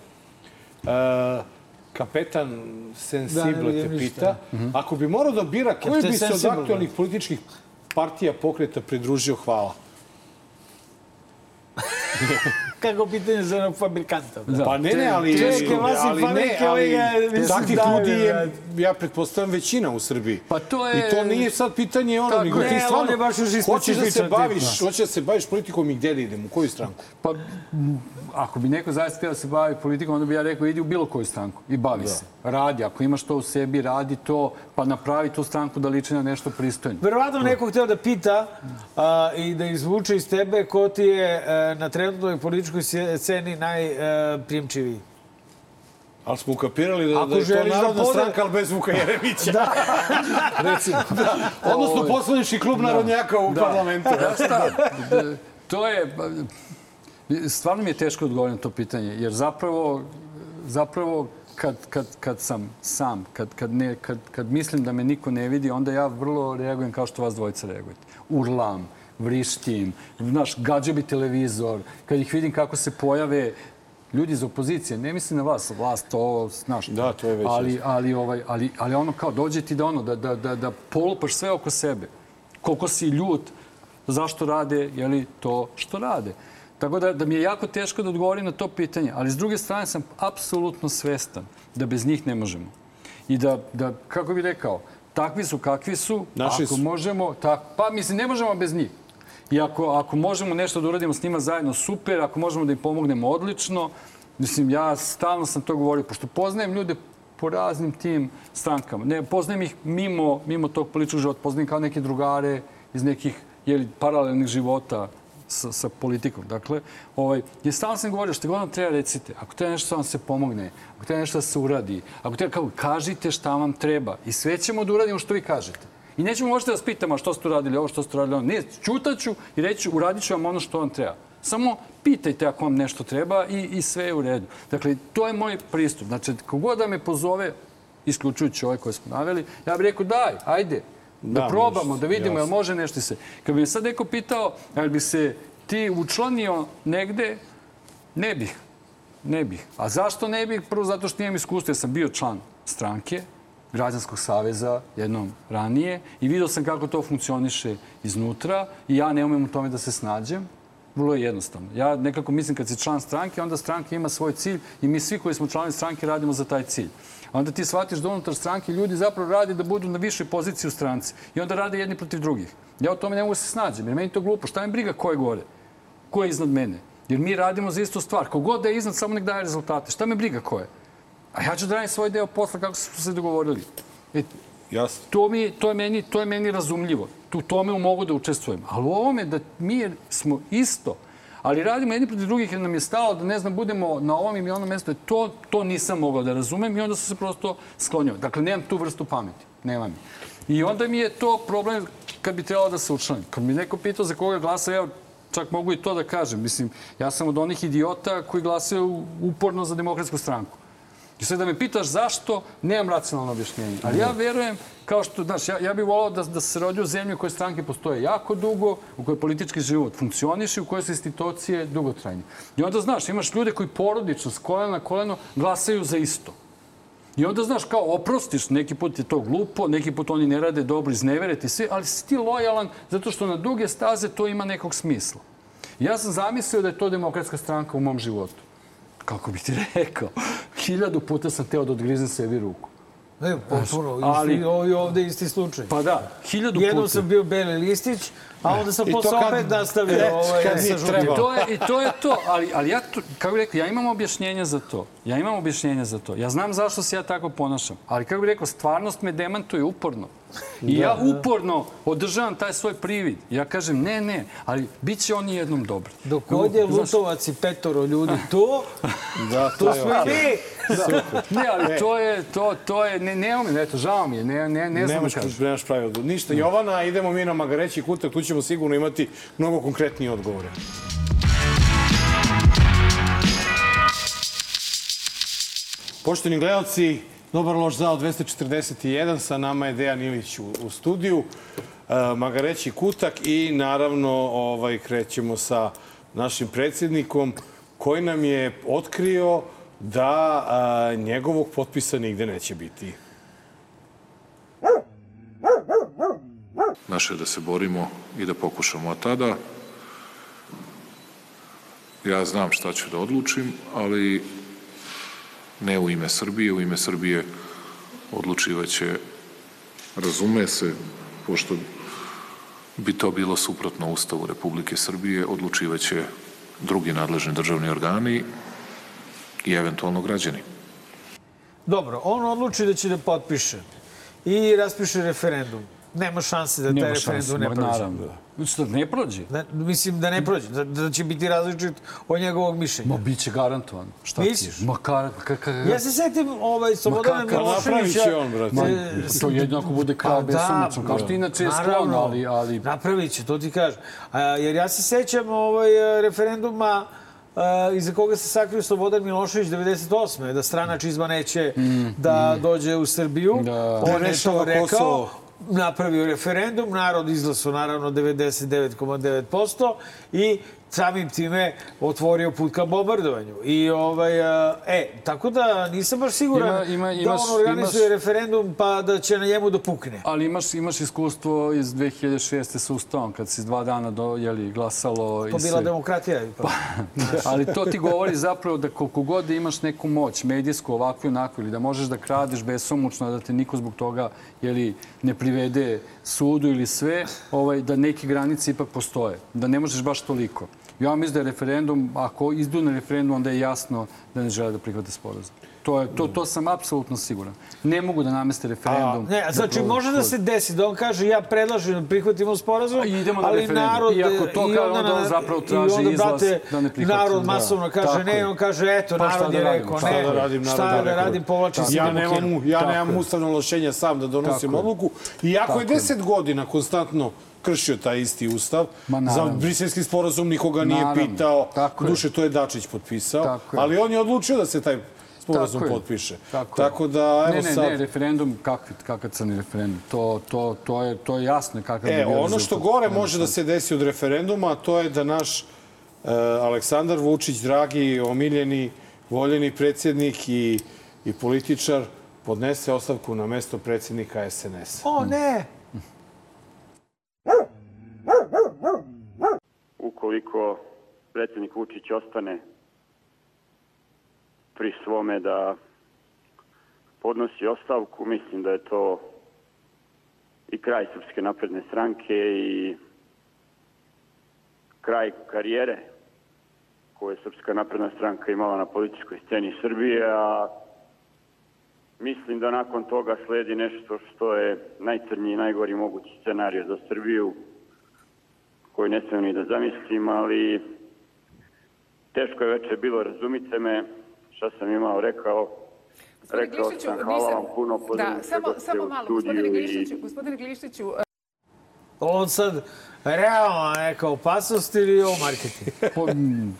kapetan Da, Sensible vidim te pita. Ako bi morao da bira, koji bi se od aktualnih političkih partija pokreta pridružio? Hvala. Kako pitanje za onog fabrikanta? Da. Pa ne, ne, ali... Češke ne, fabrike, ali ga, takvih ljudi je, brate. ja pretpostavljam, većina u Srbiji. Pa to je- I to nije sad pitanje ono, nego ti stvarno... baš hoćeš da se baviš, hoćeš da se baviš politikom i gde da idem, u koju stranku? Pa, ako bi neko zaista htio da se bavi politikom, onda bi ja rekao idi u bilo koju stranku i bavi se. Radi, ako imaš to u sebi, radi to, pa napravi tu stranku da liči na nešto pristojno. Verovatno neko hteo da pita a, i da izvuče iz tebe ko ti je e, na trenutnoj političkoj sce- sceni najprijemčiviji. Ali smo ukapirali da, Ako da je to da narodna pode- stranka, ali bez Vuka Jeremića. da. Recimo. Da. Odnosno poslanički klub narodnjaka u parlamentu. Da, šta? D- To je... Stvarno mi je teško odgovoriti na to pitanje, jer zapravo, zapravo kad, kad, kad sam sam, kad, kad, ne, kad, kad mislim da me niko ne vidi, onda ja vrlo reagujem kao što vas dvojica reagujete. Urlam, vrištim, znaš, gađa bi televizor, kad ih vidim kako se pojave ljudi iz opozicije, ne mislim na vas, vlast, to, znaš. Da, to je već Ali, ali, ovaj, ali, ali ono kao, dođe ti da ono, da, da, da, da polupaš sve oko sebe. Koliko si ljut, zašto rade, je li to što rade. Tako da, da mi je jako teško da odgovorim na to pitanje, ali s druge strane sam apsolutno svestan da bez njih ne možemo. I da, da kako bih rekao, takvi su kakvi su, Naši ako su. možemo, tak, pa mislim, ne možemo bez njih. I ako, ako možemo nešto da uradimo s njima zajedno, super. Ako možemo da im pomognemo, odlično. Mislim, ja stalno sam to govorio, pošto poznajem ljude po raznim tim strankama. Ne, poznajem ih mimo, mimo tog političkog života. Poznajem kao neke drugare iz nekih jeli, paralelnih života sa, sa politikom. Dakle, ovaj, je stalno sam govorio što god treba recite. Ako treba nešto da vam se pomogne, ako treba nešto da se uradi, ako treba kao, kažite šta vam treba i sve ćemo da uradimo što vi kažete. I nećemo možete da vas pitamo što ste uradili ovo, što ste uradili ono. Ne, čutaću i reći uradit ću vam ono što vam treba. Samo pitajte ako vam nešto treba i, i sve je u redu. Dakle, to je moj pristup. Znači, kogod da me pozove, isključujući ovaj koje smo naveli, ja bih rekao daj, ajde, da, Da, probamo, da vidimo, jel može nešto se. Kad bi me sad neko pitao, jel bi se ti učlanio negde, ne bih. Ne bih. A zašto ne bih? Prvo zato što imam iskustvo. Ja sam bio član stranke, Građanskog saveza jednom ranije i vidio sam kako to funkcioniše iznutra i ja ne umem u tome da se snađem. Vrlo je jednostavno. Ja nekako mislim kad si član stranke, onda stranka ima svoj cilj i mi svi koji smo članovi stranke radimo za taj cilj. Onda ti shvatiš da unutar stranke ljudi zapravo radi da budu na višoj poziciji u stranci i onda rade jedni protiv drugih. Ja o tome ne mogu da se snađem jer meni to glupo. Šta me briga ko je gore? Ko je iznad mene? Jer mi radimo za istu stvar. Kogod da je iznad, samo nek daje rezultate. Šta me briga ko je? A ja ću da radim svoj deo posla kako smo se dogovorili. E, Jasno. to, mi, to, je meni, to je meni razumljivo. Tu tome mogu da učestvujem. Ali u ovome da mi smo isto, Ali radimo jedni protiv drugih jer nam je stalo da, ne znam, budemo na ovom ili onom mestu. To, to nisam mogao da razumem i onda sam se prosto sklonio. Dakle, nemam tu vrstu pameti. Nemam. I onda mi je to problem kad bi trebalo da se učlanim. Kad mi neko pitao za koga glasa, evo, čak mogu i to da kažem. Mislim, ja sam od onih idiota koji glasaju uporno za demokratsku stranku. I sad da me pitaš zašto, nemam racionalno objašnjenje. Ali ja verujem, kao što, znaš, ja, ja bih volao da, da se rodio u zemlji u kojoj stranke postoje jako dugo, u kojoj politički život funkcioniše, u kojoj su institucije dugotrajne. I onda, znaš, imaš ljude koji porodično, s kolena na koleno, glasaju za isto. I onda, znaš, kao oprostiš, neki put je to glupo, neki put oni ne rade dobro, iznevere ti sve, ali si ti lojalan zato što na duge staze to ima nekog smisla. Ja sam zamislio da je to demokratska stranka u mom životu. Kako bi ti rekao? Hiljadu puta sam teo da odgrizem sebi ruku. Ne, potpuno. ali- Isti, ovo i ovde isti slučaj. Pa da, hiljadu Jednom puta. sam bio beli listić, a onda sam to posle kad- opet nastavio kad- ovaj, kad sa žutim. to je, I to je to, ali, ali ja, to, kako bih rekao, ja imam objašnjenja za to. Ja imam objašnjenja za to. Ja znam zašto se ja tako ponašam. Ali kako bih rekao, stvarnost me demantuje uporno. I ja uporno održavam taj svoj privid. Ja kažem, ne, ne, ali bit će oni jednom dobri. Dok god je Lutovac i petoro ljudi tu, Da, tu to je smo i mi. Ne, ali to je, to, to je, ne, ne umem, eto, žao mi je, ne, ne, ne znam da Nemaš, kažem. nemaš pravi odgovor. Ništa. Jovana, idemo mi na Magareći kutak, tu ćemo sigurno imati mnogo konkretnije odgovore. Poštovni gledalci, dobar loš zao 241, sa nama je Dejan Ilić u, u studiju, e, Magareći kutak i naravno ovaj, krećemo sa našim predsjednikom koji nam je otkrio da a, njegovog potpisa nigde neće biti. Naše je da se borimo i da pokušamo. A tada ja znam šta ću da odlučim, ali ne u ime Srbije. U ime Srbije odlučivaće, razume se, pošto bi to bilo suprotno Ustavu Republike Srbije, odlučivaće drugi nadležni državni organi i eventualno građani. Dobro, on odluči da će da potpiše i raspiše referendum. Nema šanse da taj Nema referendum šanse, ne ma, prođe. naravno. Što ne prođe? Ne, mislim da ne prođe, da, da će biti različit od njegovog mišljenja. Ma, bit će garantovan. Šta ti? Misliš? Ma, kar, ka, ka, Ja se setim ovaj, Slobodana Miloševića. će on, brate. Ma, e, to jedino ako bude kralj Pa da, kao što inače je sklon, ali, ali Napravit će, to ti kažem. A, jer ja se sećam ovaj, referenduma a, iza koga se sakrio Slobodan Milošević 98. da strana čizma neće da dođe u Srbiju. Mm, Da. On je to rekao. Kosovo. Napravio referendum, narod izglasao naravno 99,9% i samim time otvorio put ka bombardovanju. I ovaj, a, e, tako da nisam baš siguran Ima- ima- da imaš- on organizuje imaš- referendum pa da će na njemu da pukne. Ali imaš, imaš iskustvo iz 2006. sa Ustavom, kad si dva dana do, jeli, glasalo i To bila sve. demokratija. ipak. Ali to ti govori zapravo da koliko god da imaš neku moć, medijsku, ovakvu i onakvu, ili da možeš da kradeš besomučno, da te niko zbog toga jeli, ne privede sudu ili sve, ovaj, da neke granice ipak postoje. Da ne možeš baš toliko. Ja mislim da je referendum, ako izdu na referendum, onda je jasno da ne žele da prihvate sporazum. To, je, to, to sam apsolutno siguran. Ne mogu da nameste referendum. Ne, znači da može da se desi da on kaže ja predlažem da prihvatimo sporazum, A idemo na ali referendum. narod I ako to kaže, onda onda on na- zapravo traži onda, izlaz brate, da ne prihvati. Narod Da. masovno kaže Tako ne, on kaže eto, Pa šta narod da je rekao šta ne, da radim, narod šta je da rekao. radim, povlačim se. Ja nemam, ja nemam ustavno ovlašćenje sam da donosim odluku. Iako je. deset godina konstantno kršio taj isti ustav, Ma, za briselski sporazum nikoga nije Naravno. pitao. Tako je. Duše, to je Dačić potpisao. Tako je. Ali on je odlučio da se taj sporazum Tako potpiše. Tako. Tako da, evo ne, ne, sad... Ne, referendum, kakvi, kakav crni referendum. To, to, to, je, to je jasno kakav bi E, bio ono što gore može da se desi od referenduma, to je da naš e, Aleksandar Vučić, dragi, omiljeni, voljeni predsjednik i, i političar, podnese ostavku na mesto predsjednika SNS. O ne, ukoliko predsjednik Vučić ostane pri svome da podnosi ostavku, mislim da je to i kraj Srpske napredne stranke i kraj karijere koju je Srpska napredna stranka imala na političkoj sceni Srbije, a mislim da nakon toga sledi nešto što je najcrniji i najgori mogući scenarij za Srbiju, koju ne smijem ni da zamislim, ali Teško je veče bilo, razumite me, šta sam imao rekao. Gospodine Rekao Glišiću, sam hvala nisam- vam puno, Da, pozdravljam sve samo, samo malo. Gospodine i- Glišiću, gospodine Glišiću, On sad realno neka opasnost ili je ovo marketing? Po, mm,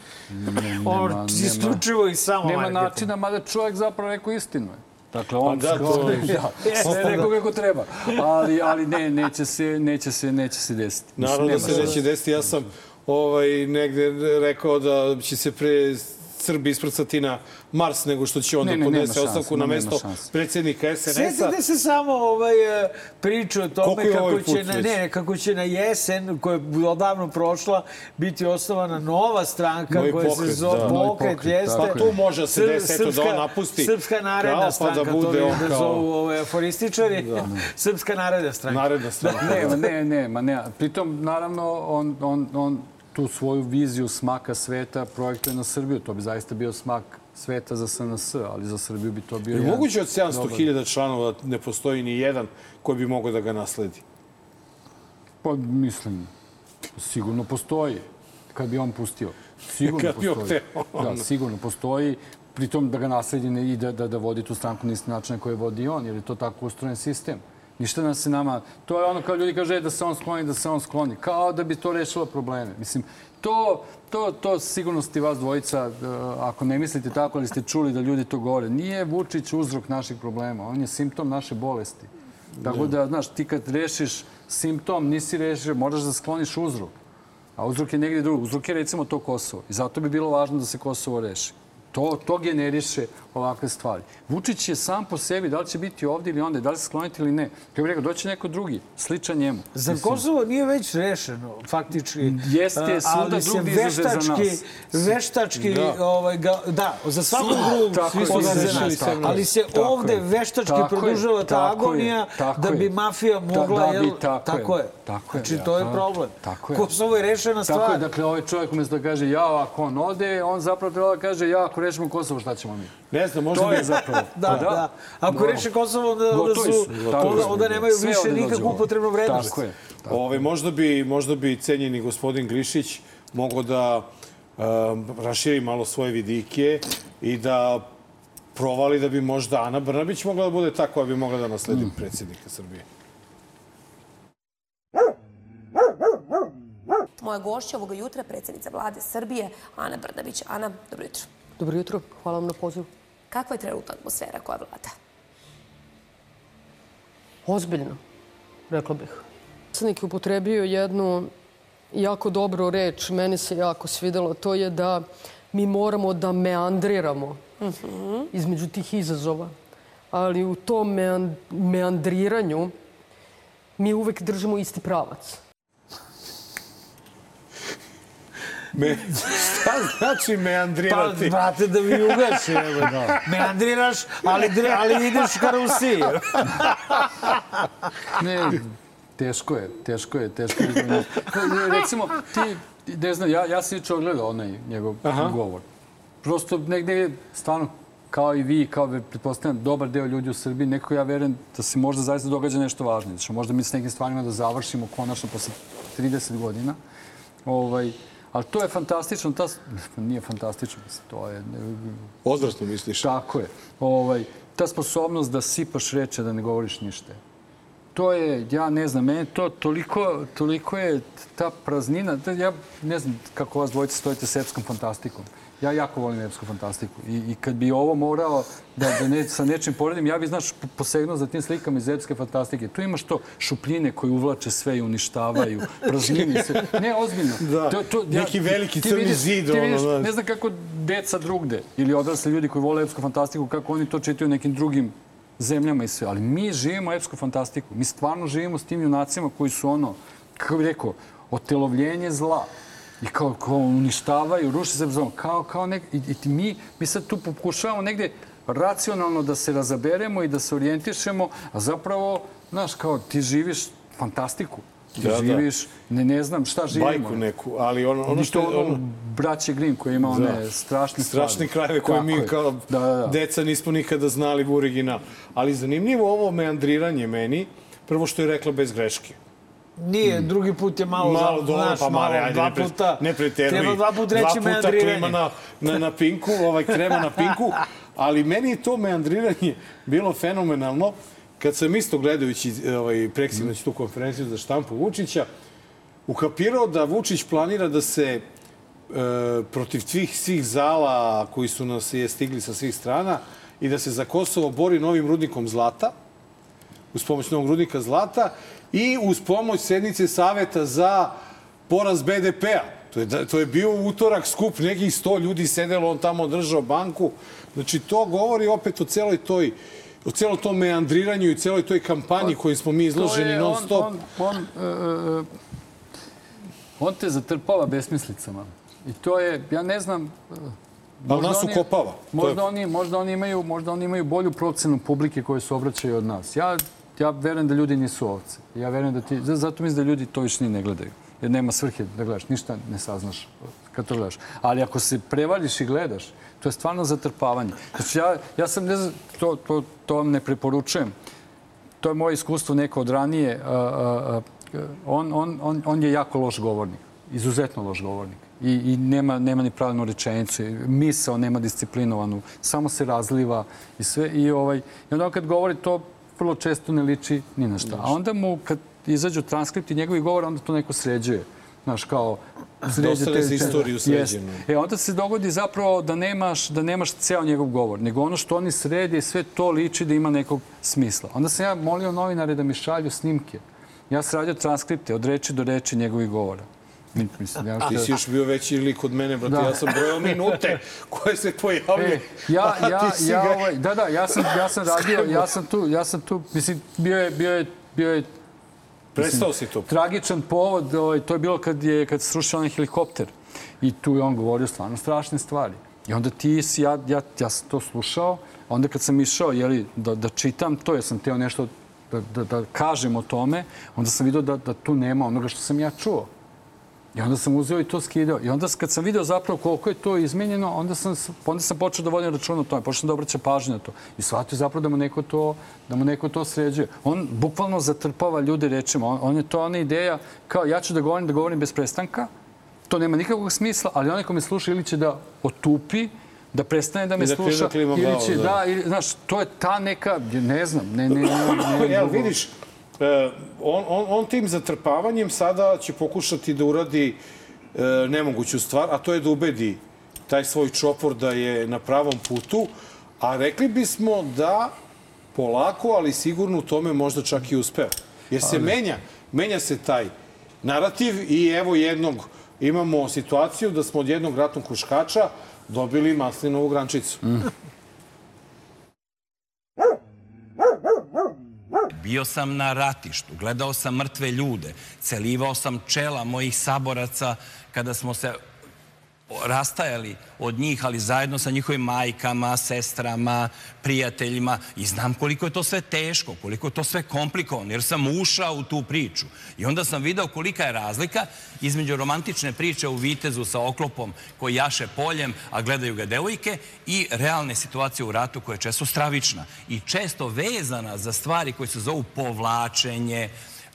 ne- On nema- isključivo i samo Nema marketing. načina, mada čovjek zapravo rekao istinu. je. Dakle, on Pa da, to je- ja, sve rekao kako treba. Ali, ali ne, neće se, neće se, neće se desiti. Naravno da se neće desiti. Ja sam ovaj, negde rekao da će se pre Srbi isprcati na Mars nego što će onda Ne, ne, nema podnese ostavku na mesto predsjednika SNS-a. Sjetite se samo ovaj, e, priče o tome je kako ovaj će, na, ne, kako će na jesen, koja je odavno prošla, biti osnovana nova stranka Novi koja se pokret, zove da. Pokret, pokret, jeste. Pa tu može da se Sr- desi, eto, da on napusti Srpska naredna pa stranka, da bude to on da kao- zovu ovaj, aforističari. Srpska naredna stranka. Naredna stranka. Ne, ma ne, ne, ma ne. Pritom, naravno, on, on, on tu svoju viziju smaka sveta projektuje na Srbiju. To bi zaista bio smak sveta za SNS, ali za Srbiju bi to bio... Je moguće od dobar- 700.000 članova da ne postoji ni jedan koji bi mogao da ga nasledi? Pa, mislim, sigurno postoji. Kad bi on pustio. Sigurno Kad postoji. Da, sigurno postoji. Pritom da ga nasledi i da, da, da vodi tu stranku na isti način na koji vodi on, jer je to tako ustrojen sistem. Ništa nas se nama... To je ono kao ljudi kaže "E, da se on skloni, da se on skloni. Kao da bi to rešilo probleme. Mislim, to, to, to sigurno ste vas dvojica, e, ako ne mislite tako, ali ste čuli da ljudi to govore. Nije Vučić uzrok naših problema. On je simptom naše bolesti. Tako da, znaš, ti kad rešiš simptom, nisi rešio, moraš da skloniš uzrok. A uzrok je negdje drugo. Uzrok je recimo to Kosovo. I zato bi bilo važno da se Kosovo reši. To, to generiše ovakve stvari. Vučić je sam po sebi, da li će biti ovdje ili onda, da li se skloniti ili ne. Kako bih rekao, doći neko drugi, sličan njemu. Za Kosovo nije već rešeno, faktički. Jeste, svuda drugdje izuzev za nas. veštački, Da. ovaj, ga, da, za Tako je, osim za razrešili nas. Ali se Tako ovde je. veštački Tako produžava ta tako agonija tako da je. bi mafija Da- mogla, da bi, jel? tako je, tako je, Znači, to je da. problem. Tako je. Kosovo je rešena Tako je, stvar. dakle, ovaj čovjek umjesto da kaže ja, ako on ode, on zapravo treba da kaže ja, ako rešimo Kosovo, šta ćemo mi? Ne znam, možda To bi... je zapravo. Da, Pa da. Ako Da. reše Kosovo, onda, onda, su, onda, onda nemaju Sve više nikakvu upotrebnu vrednost. Tako je. Ovaj, možda, bi, možda bi cenjeni gospodin Glišić mogao da um, raširi malo svoje vidike i da provali da bi možda Ana Brnabić mogla da bude ta koja bi mogla da nasledi Mm. predsjednika Srbije. Moja gošća ovoga jutra, predsjednica vlade Srbije, Ana Brnabić. Ana, dobro jutro. Dobro jutro, hvala vam na pozivu. Kakva je trenutna atmosfera koja vlada? Ozbiljno, rekla bih. Predsednik je upotrebio jednu jako dobru reč, meni se jako svidelo, to je da mi moramo da meandriramo između tih izazova. Ali u tom mean- meandriranju mi uvek držimo isti pravac. Me, šta znači Pa, meandrirati? brate, da mi ugasi. evo. Meandriraš, ali, dre- ali ideš ka Rusiji. Ne, teško je, teško je, teško je. Ne, Recimo, ti, ne znam, ja, ja sam juče ogledao onaj njegov Aha. govor. Prosto negde, stvarno, kao i vi, kao pretpostavljam, dobar deo ljudi u Srbiji, neko ja verujem da se možda zaista događa nešto važno. Da ćemo možda mi s nekim stvarima da završimo konačno posle 30 godina. Ovaj, ali to je fantastično, ta, nije fantastično, mislim, to je Odvratno misliš? Tako je. Ovaj, ta sposobnost da sipaš reče, da ne govoriš ništa. To je, ja ne znam, meni to toliko, toliko je ta praznina. da Ja ne znam kako vas dvojice stojite s epskom fantastikom. Ja jako volim epsku fantastiku. I, i kad bi ovo morao da, da ne, sa nečim poredim, ja bi, znaš, posegnuo za tim slikama iz epske fantastike. Tu imaš to šupljine koje uvlače sve i uništavaju, praznine se. Ne, ozbiljno. Da, To, to, neki veliki crni vidiš- zid, ti vidiš, ne znam kako deca drugde ili odrasli ljudi koji vole epsku fantastiku, kako oni to čitaju nekim drugim zemljama i sve. Ali mi živimo epsku fantastiku. Mi stvarno živimo s tim junacima koji su ono, kako bih rekao, otelovljenje zla. I kao, kao uništavaju, ruše se zon. Kao, kao nek, i, i mi, mi sad tu pokušavamo negde racionalno da se razaberemo i da se orijentišemo, a zapravo, znaš, kao ti živiš fantastiku. Da, da. živiš, ne, ne znam šta živimo. Bajku neku, ali ono, ono što ono, Ono, braće Grimm koji ima one Da. strašne strašne krajeve koje Tako mi je. kao da, da, da. deca nismo nikada znali u original. Ali zanimljivo ovo meandriranje meni, prvo što je rekla bez greške. Nije, drugi put je malo, Malo dobro, znaš, pa mare, malo, ajde, dva ne, pre, puta, ne preteruj. Treba dva puta reći Dva puta klima na, na, na pinku, ovaj krema na pinku, ali meni je to meandriranje bilo fenomenalno kad sam isto gledajući ovaj, preksinoć tu konferenciju za štampu Vučića, ukapirao da Vučić planira da se e, protiv svih, svih zala koji su nas je stigli sa svih strana i da se za Kosovo bori novim rudnikom zlata, uz pomoć novog rudnika zlata i uz pomoć sednice Saveta za poraz BDP-a. To je, da- to je bio utorak skup, nekih sto ljudi sedelo, on tamo držao banku. Znači, to govori opet o celoj toj o celom tom meandriranju i celoj toj kampanji kojoj smo mi izloženi non stop. On, on, on, e, e, on te zatrpava besmislicama. I to je, ja ne znam... e, Pa nas ukopava. Možda je- oni, možda, oni imaju, možda oni imaju bolju procenu publike koje se obraćaju od nas. Ja, ja verujem da ljudi nisu ovce. Ja verujem da ti, za- zato mislim da ljudi to više ni ne gledaju. Jer nema svrhe da gledaš, ništa ne saznaš kad to gledaš. Ali ako se prevališ i gledaš, to je stvarno zatrpavanje. Znači, ja, ja sam, ne znam, to, to, to vam ne preporučujem to je moje iskustvo neko od ranije. a, a, a, on, on, on, on je jako loš govornik. Izuzetno loš govornik. I, i nema, nema ni pravilnu rečenicu. Misao nema disciplinovanu. Samo se razliva i sve. I, ovaj, I onda on kad govori to vrlo često ne liči ni na šta. A onda mu kad izađu transkripti njegovih govora, onda to neko sređuje. Znaš, kao... Ostane za istoriju Jeste. sređeno. E, onda se dogodi zapravo da nemaš, da nemaš ceo njegov govor, nego ono što oni srede, sve to liči da ima nekog smisla. Onda sam ja molio novinare da mi šalju snimke. Ja sam radio transkripte od reči do reči njegovih govora. Mislim, ja, Ti si još bio veći lik od mene, brate. Da. Ja sam brojao minute koje se pojavljaju. E, ja, ja, ja, ovaj, da, da, ja sam, ja sam radio, ja sam tu, ja sam tu, mislim, bio je, bio je, bio je Prestao si to. tragičan povod, ovaj, to je bilo kad je kad srušio onaj helikopter. I tu je on govorio stvarno strašne stvari. I onda ti si, ja, ja, ja sam to slušao, onda kad sam išao jeli, da, da čitam to, jer sam teo nešto da, da, da kažem o tome, onda sam vidio da, da tu nema onoga što sam ja čuo. I onda sam uzeo i to skidao. I onda kad sam video zapravo koliko je to izmenjeno, onda sam, onda sam počeo da vodim računa o tome, počeo sam da obraća pažnju na to. I shvatio zapravo da mu neko to, da mu neko to sređuje. On bukvalno zatrpava ljude rečima. On, on je to ona ideja kao ja ću da govorim, da govorim bez prestanka. To nema nikakvog smisla, ali onaj ko me sluša ili će da otupi, da prestane da me da sluša, da ili će, da. da, ili, znaš, to je ta neka, ne znam, ne, ne, ne, ne, Jel, drugo. vidiš, e, on, on, on tim zatrpavanjem sada će pokušati da uradi e, nemoguću stvar, a to je da ubedi taj svoj čopor da je na pravom putu, a rekli bismo da polako, ali sigurno u tome možda čak i uspeo. Jer se menja, menja se taj narativ i evo jednog, imamo situaciju da smo od jednog ratnog kruškača dobili maslinovu grančicu. Bio sam na ratištu, gledao sam mrtve ljude, celivao sam čela mojih saboraca kada smo se rastajali od njih, ali zajedno sa njihovim majkama, sestrama, prijateljima i znam koliko je to sve teško, koliko je to sve komplikovano, jer sam ušao u tu priču. I onda sam video kolika je razlika između romantične priče u Vitezu sa oklopom koji jaše poljem, a gledaju ga devojke, i realne situacije u ratu koja je često stravična i često vezana za stvari koje se zovu povlačenje,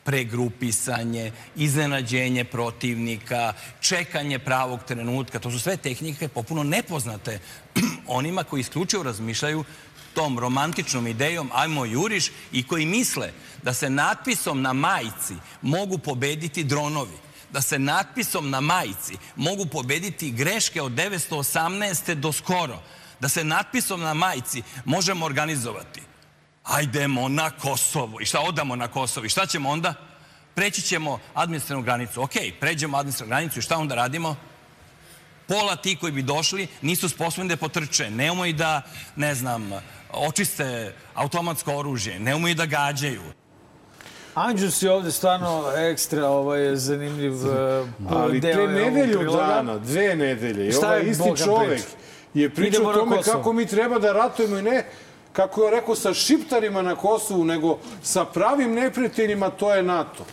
pregrupisanje, iznenađenje protivnika, čekanje pravog trenutka. To su sve tehnike popuno nepoznate onima koji isključivo razmišljaju tom romantičnom idejom ajmo juriš i koji misle da se natpisom na majici mogu pobediti dronovi da se natpisom na majici mogu pobediti greške od 918. do skoro, da se natpisom na majici možemo organizovati ajdemo na Kosovo. I šta odamo na Kosovo? I šta ćemo onda? Preći ćemo administrativnu granicu. Ok, pređemo administrativnu granicu i šta onda radimo? Pola ti koji bi došli nisu sposobni da potrče. Ne umeju da, ne znam, očiste automatsko oružje. Ne umeju da gađaju. Anđus je ovde stvarno ekstra ovaj, zanimljiv uh, Ali deo ovog nedelju dana, dve nedelje, i ovaj isti Boga čovek priča? je pričao o tome kako mi treba da ratujemo i ne kako je rekao sa šiptarima na Kosovu, nego sa pravim neprijateljima, to je NATO.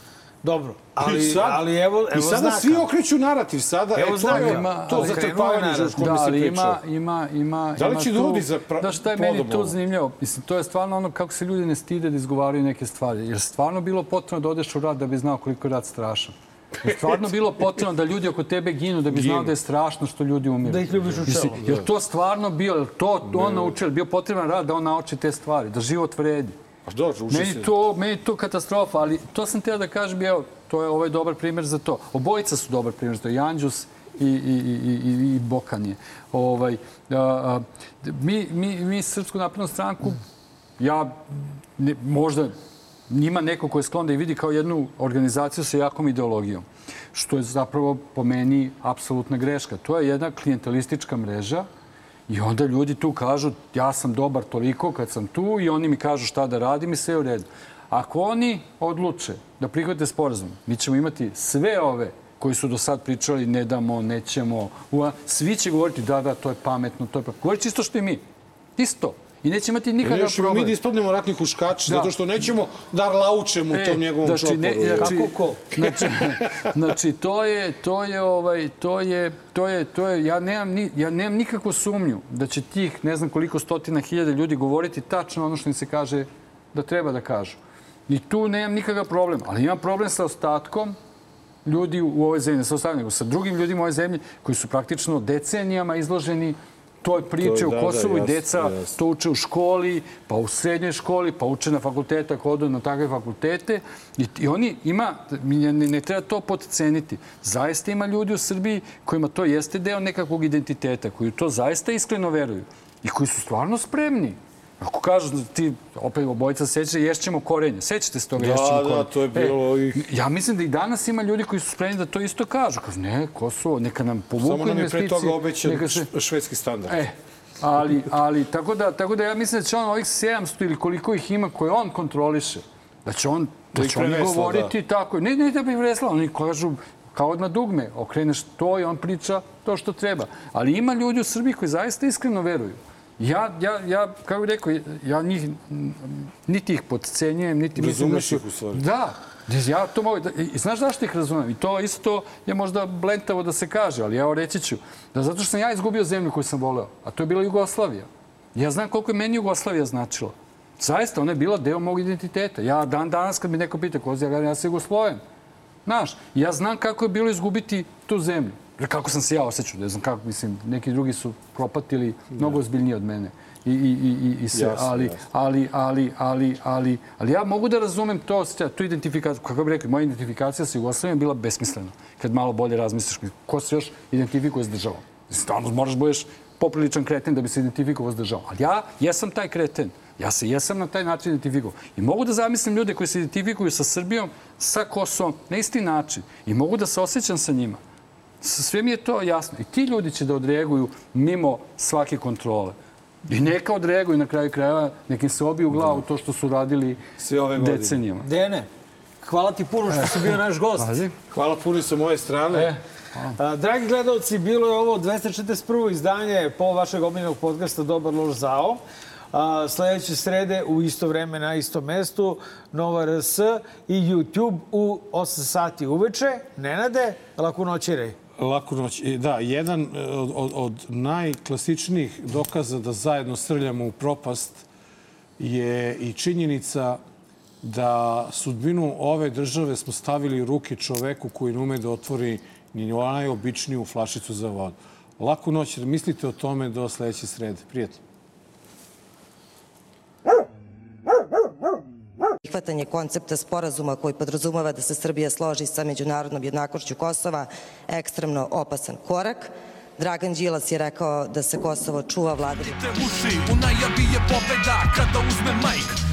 Dobro, ali, I sad, ali evo, evo I sada znaka. svi okreću narativ. Sada, Evo e, to znaka. je Ima- to zatrpavanje za što Da, ali pričao. ima, ima, ima... Da li će ljudi za pra- Da, šta je meni tu zanimljivo? Mislim, to je stvarno ono kako se ljudi ne stide da izgovaraju neke stvari. Jer stvarno bilo potrebno da odeš u rad da bi znao koliko je rad strašan. Je stvarno bilo potrebno da ljudi oko tebe ginu da bi znao Ginu. da je strašno što ljudi umiru. Da ih ljubiš u čelo. Je to stvarno bio, je to on naučio, je bio potreban rad da on nauči te stvari, da život vredi. Pa dobro, uči Meni se. to, meni to katastrofa, ali to sam teo da kažem, evo, to je ovaj dobar primjer za to. Obojica su dobar primjer za to, i Anđus i, i, i, i, i Bokan je. Ovaj, a, a, mi, mi, mi Srpsku naprednu stranku, ja ne, možda ima neko ko je sklon da je vidi kao jednu organizaciju sa jakom ideologijom, što je zapravo po meni apsolutna greška. To je jedna klijentelistička mreža i onda ljudi tu kažu ja sam dobar toliko kad sam tu i oni mi kažu šta da radim i sve u redu. Ako oni odluče da prihvate sporazum, mi ćemo imati sve ove koji su do sad pričali ne damo, nećemo, svi će govoriti da, da, to je pametno, to je pametno. Govorit isto što i mi. Isto. I neće imati nikakav Nećemo mi problem. da ispadnemo ratni huškači, Da. zato što nećemo da laučemo u tom njegovom znači, čoporu. ne, znači, Kako ko? Znači, znači, to je, to je, ovaj, to je, to je, to je, ja nemam, ni, ja nemam nikakvu sumnju da će tih, ne znam koliko stotina hiljada ljudi govoriti tačno ono što im se kaže da treba da kažu. I tu nemam nikakav problem, ali imam problem sa ostatkom ljudi u ovoj zemlji, ne sa ostatkom, nego sa drugim ljudima u ovoj zemlji koji su praktično decenijama izloženi toj priče To u da, da, Kosovu i deca jasno. to uče u školi, pa u srednjoj školi, pa uče na fakulteta, ako odu na takve fakultete. I, i oni ima, ne, ne treba to podceniti. Zaista ima ljudi u Srbiji kojima to jeste deo nekakvog identiteta, koji to zaista iskreno veruju i koji su stvarno spremni. Ako kažu da ti, opet obojica seća, ješćemo korenje. Sećate se toga, Da, ješćemo da, korenje. to je bilo i- Ja mislim da i danas ima ljudi koji su spremni da to isto kažu. Kažu, ne, Kosovo, neka nam povuku Samo nam je pre investicije. toga obećan se- švedski standard. E, ali, ali tako, da, tako da ja mislim da će on ovih 700 ili koliko ih ima koje on kontroliše, da će on da ih će oni govoriti tako. Ne, ne da bi vresla, oni kažu kao na dugme, okreneš to i on priča to što treba. Ali ima ljudi u Srbiji koji zaista iskreno veruju. Ja, ja, ja kako bih rekao, ja njih, niti ih podcenjujem, niti da Razumeš ih u stvari. Da, ja to mogu... Da, I znaš zašto ih razumem? I to isto je možda blentavo da se kaže, ali evo reći ću. Da zato što sam ja izgubio zemlju koju sam voleo, a to je bila Jugoslavija. Ja znam koliko je meni Jugoslavija značila. Zaista, ona je bila deo mog identiteta. Ja dan danas kad mi neko pita ko ja, ja sam Jugosloven. Znaš, ja znam kako je bilo izgubiti tu zemlju. Kako sam se ja osjećao, ne znam kako, mislim, neki drugi su propatili mnogo ozbiljnije od mene. I, i, i, i, i. Jasno, ali, ali, ali, ali, ali, ali ja mogu da razumem to, tu identifikaciju, kako bih rekao, moja identifikacija sa Jugoslavijom je bila besmislena. Kad malo bolje razmisliš, ko se još identifikuje s državom? Stvarno, moraš da budeš popriličan kreten da bi se identifikovao s državom. Ali ja jesam taj kreten. Ja se jesam na taj način identifikovao. I mogu da zamislim ljude koji se identifikuju sa Srbijom, sa Kosovom, na isti način. I mogu da se osjećam sa njima. Sve mi je to jasno. I ti ljudi će da odreaguju mimo svake kontrole. I neka odreaguju na kraju krajeva, nekim se obiju glavu to što su radili Sve ove godine. decenijama. Dene, hvala ti puno što si bio naš gost. Pazi. Hvala puno sa moje strane. E, A, dragi gledalci, bilo je ovo 241. izdanje po vašeg omiljenog podcasta Dobar loš zao. A, sledeće srede u isto vreme na istom mestu Nova RS i YouTube u 8 sati uveče. Nenade, laku noćirej. Laku noć. Da, jedan e, od, od, najklasičnijih dokaza da zajedno srljamo u propast je i činjenica da sudbinu ove države smo stavili u ruke čoveku koji ne ume da otvori ni najobičniju flašicu za vodu. Laku noć, mislite o tome do sledeće srede. Prijatno. Prihvatanje koncepta sporazuma koji podrazumeva da se Srbija složi sa međunarodnom jednakošću Kosova ekstremno opasan korak. Dragan Đilas je rekao da se Kosovo čuva vladavinu. te uši U najavi je pobeda kada uzme majk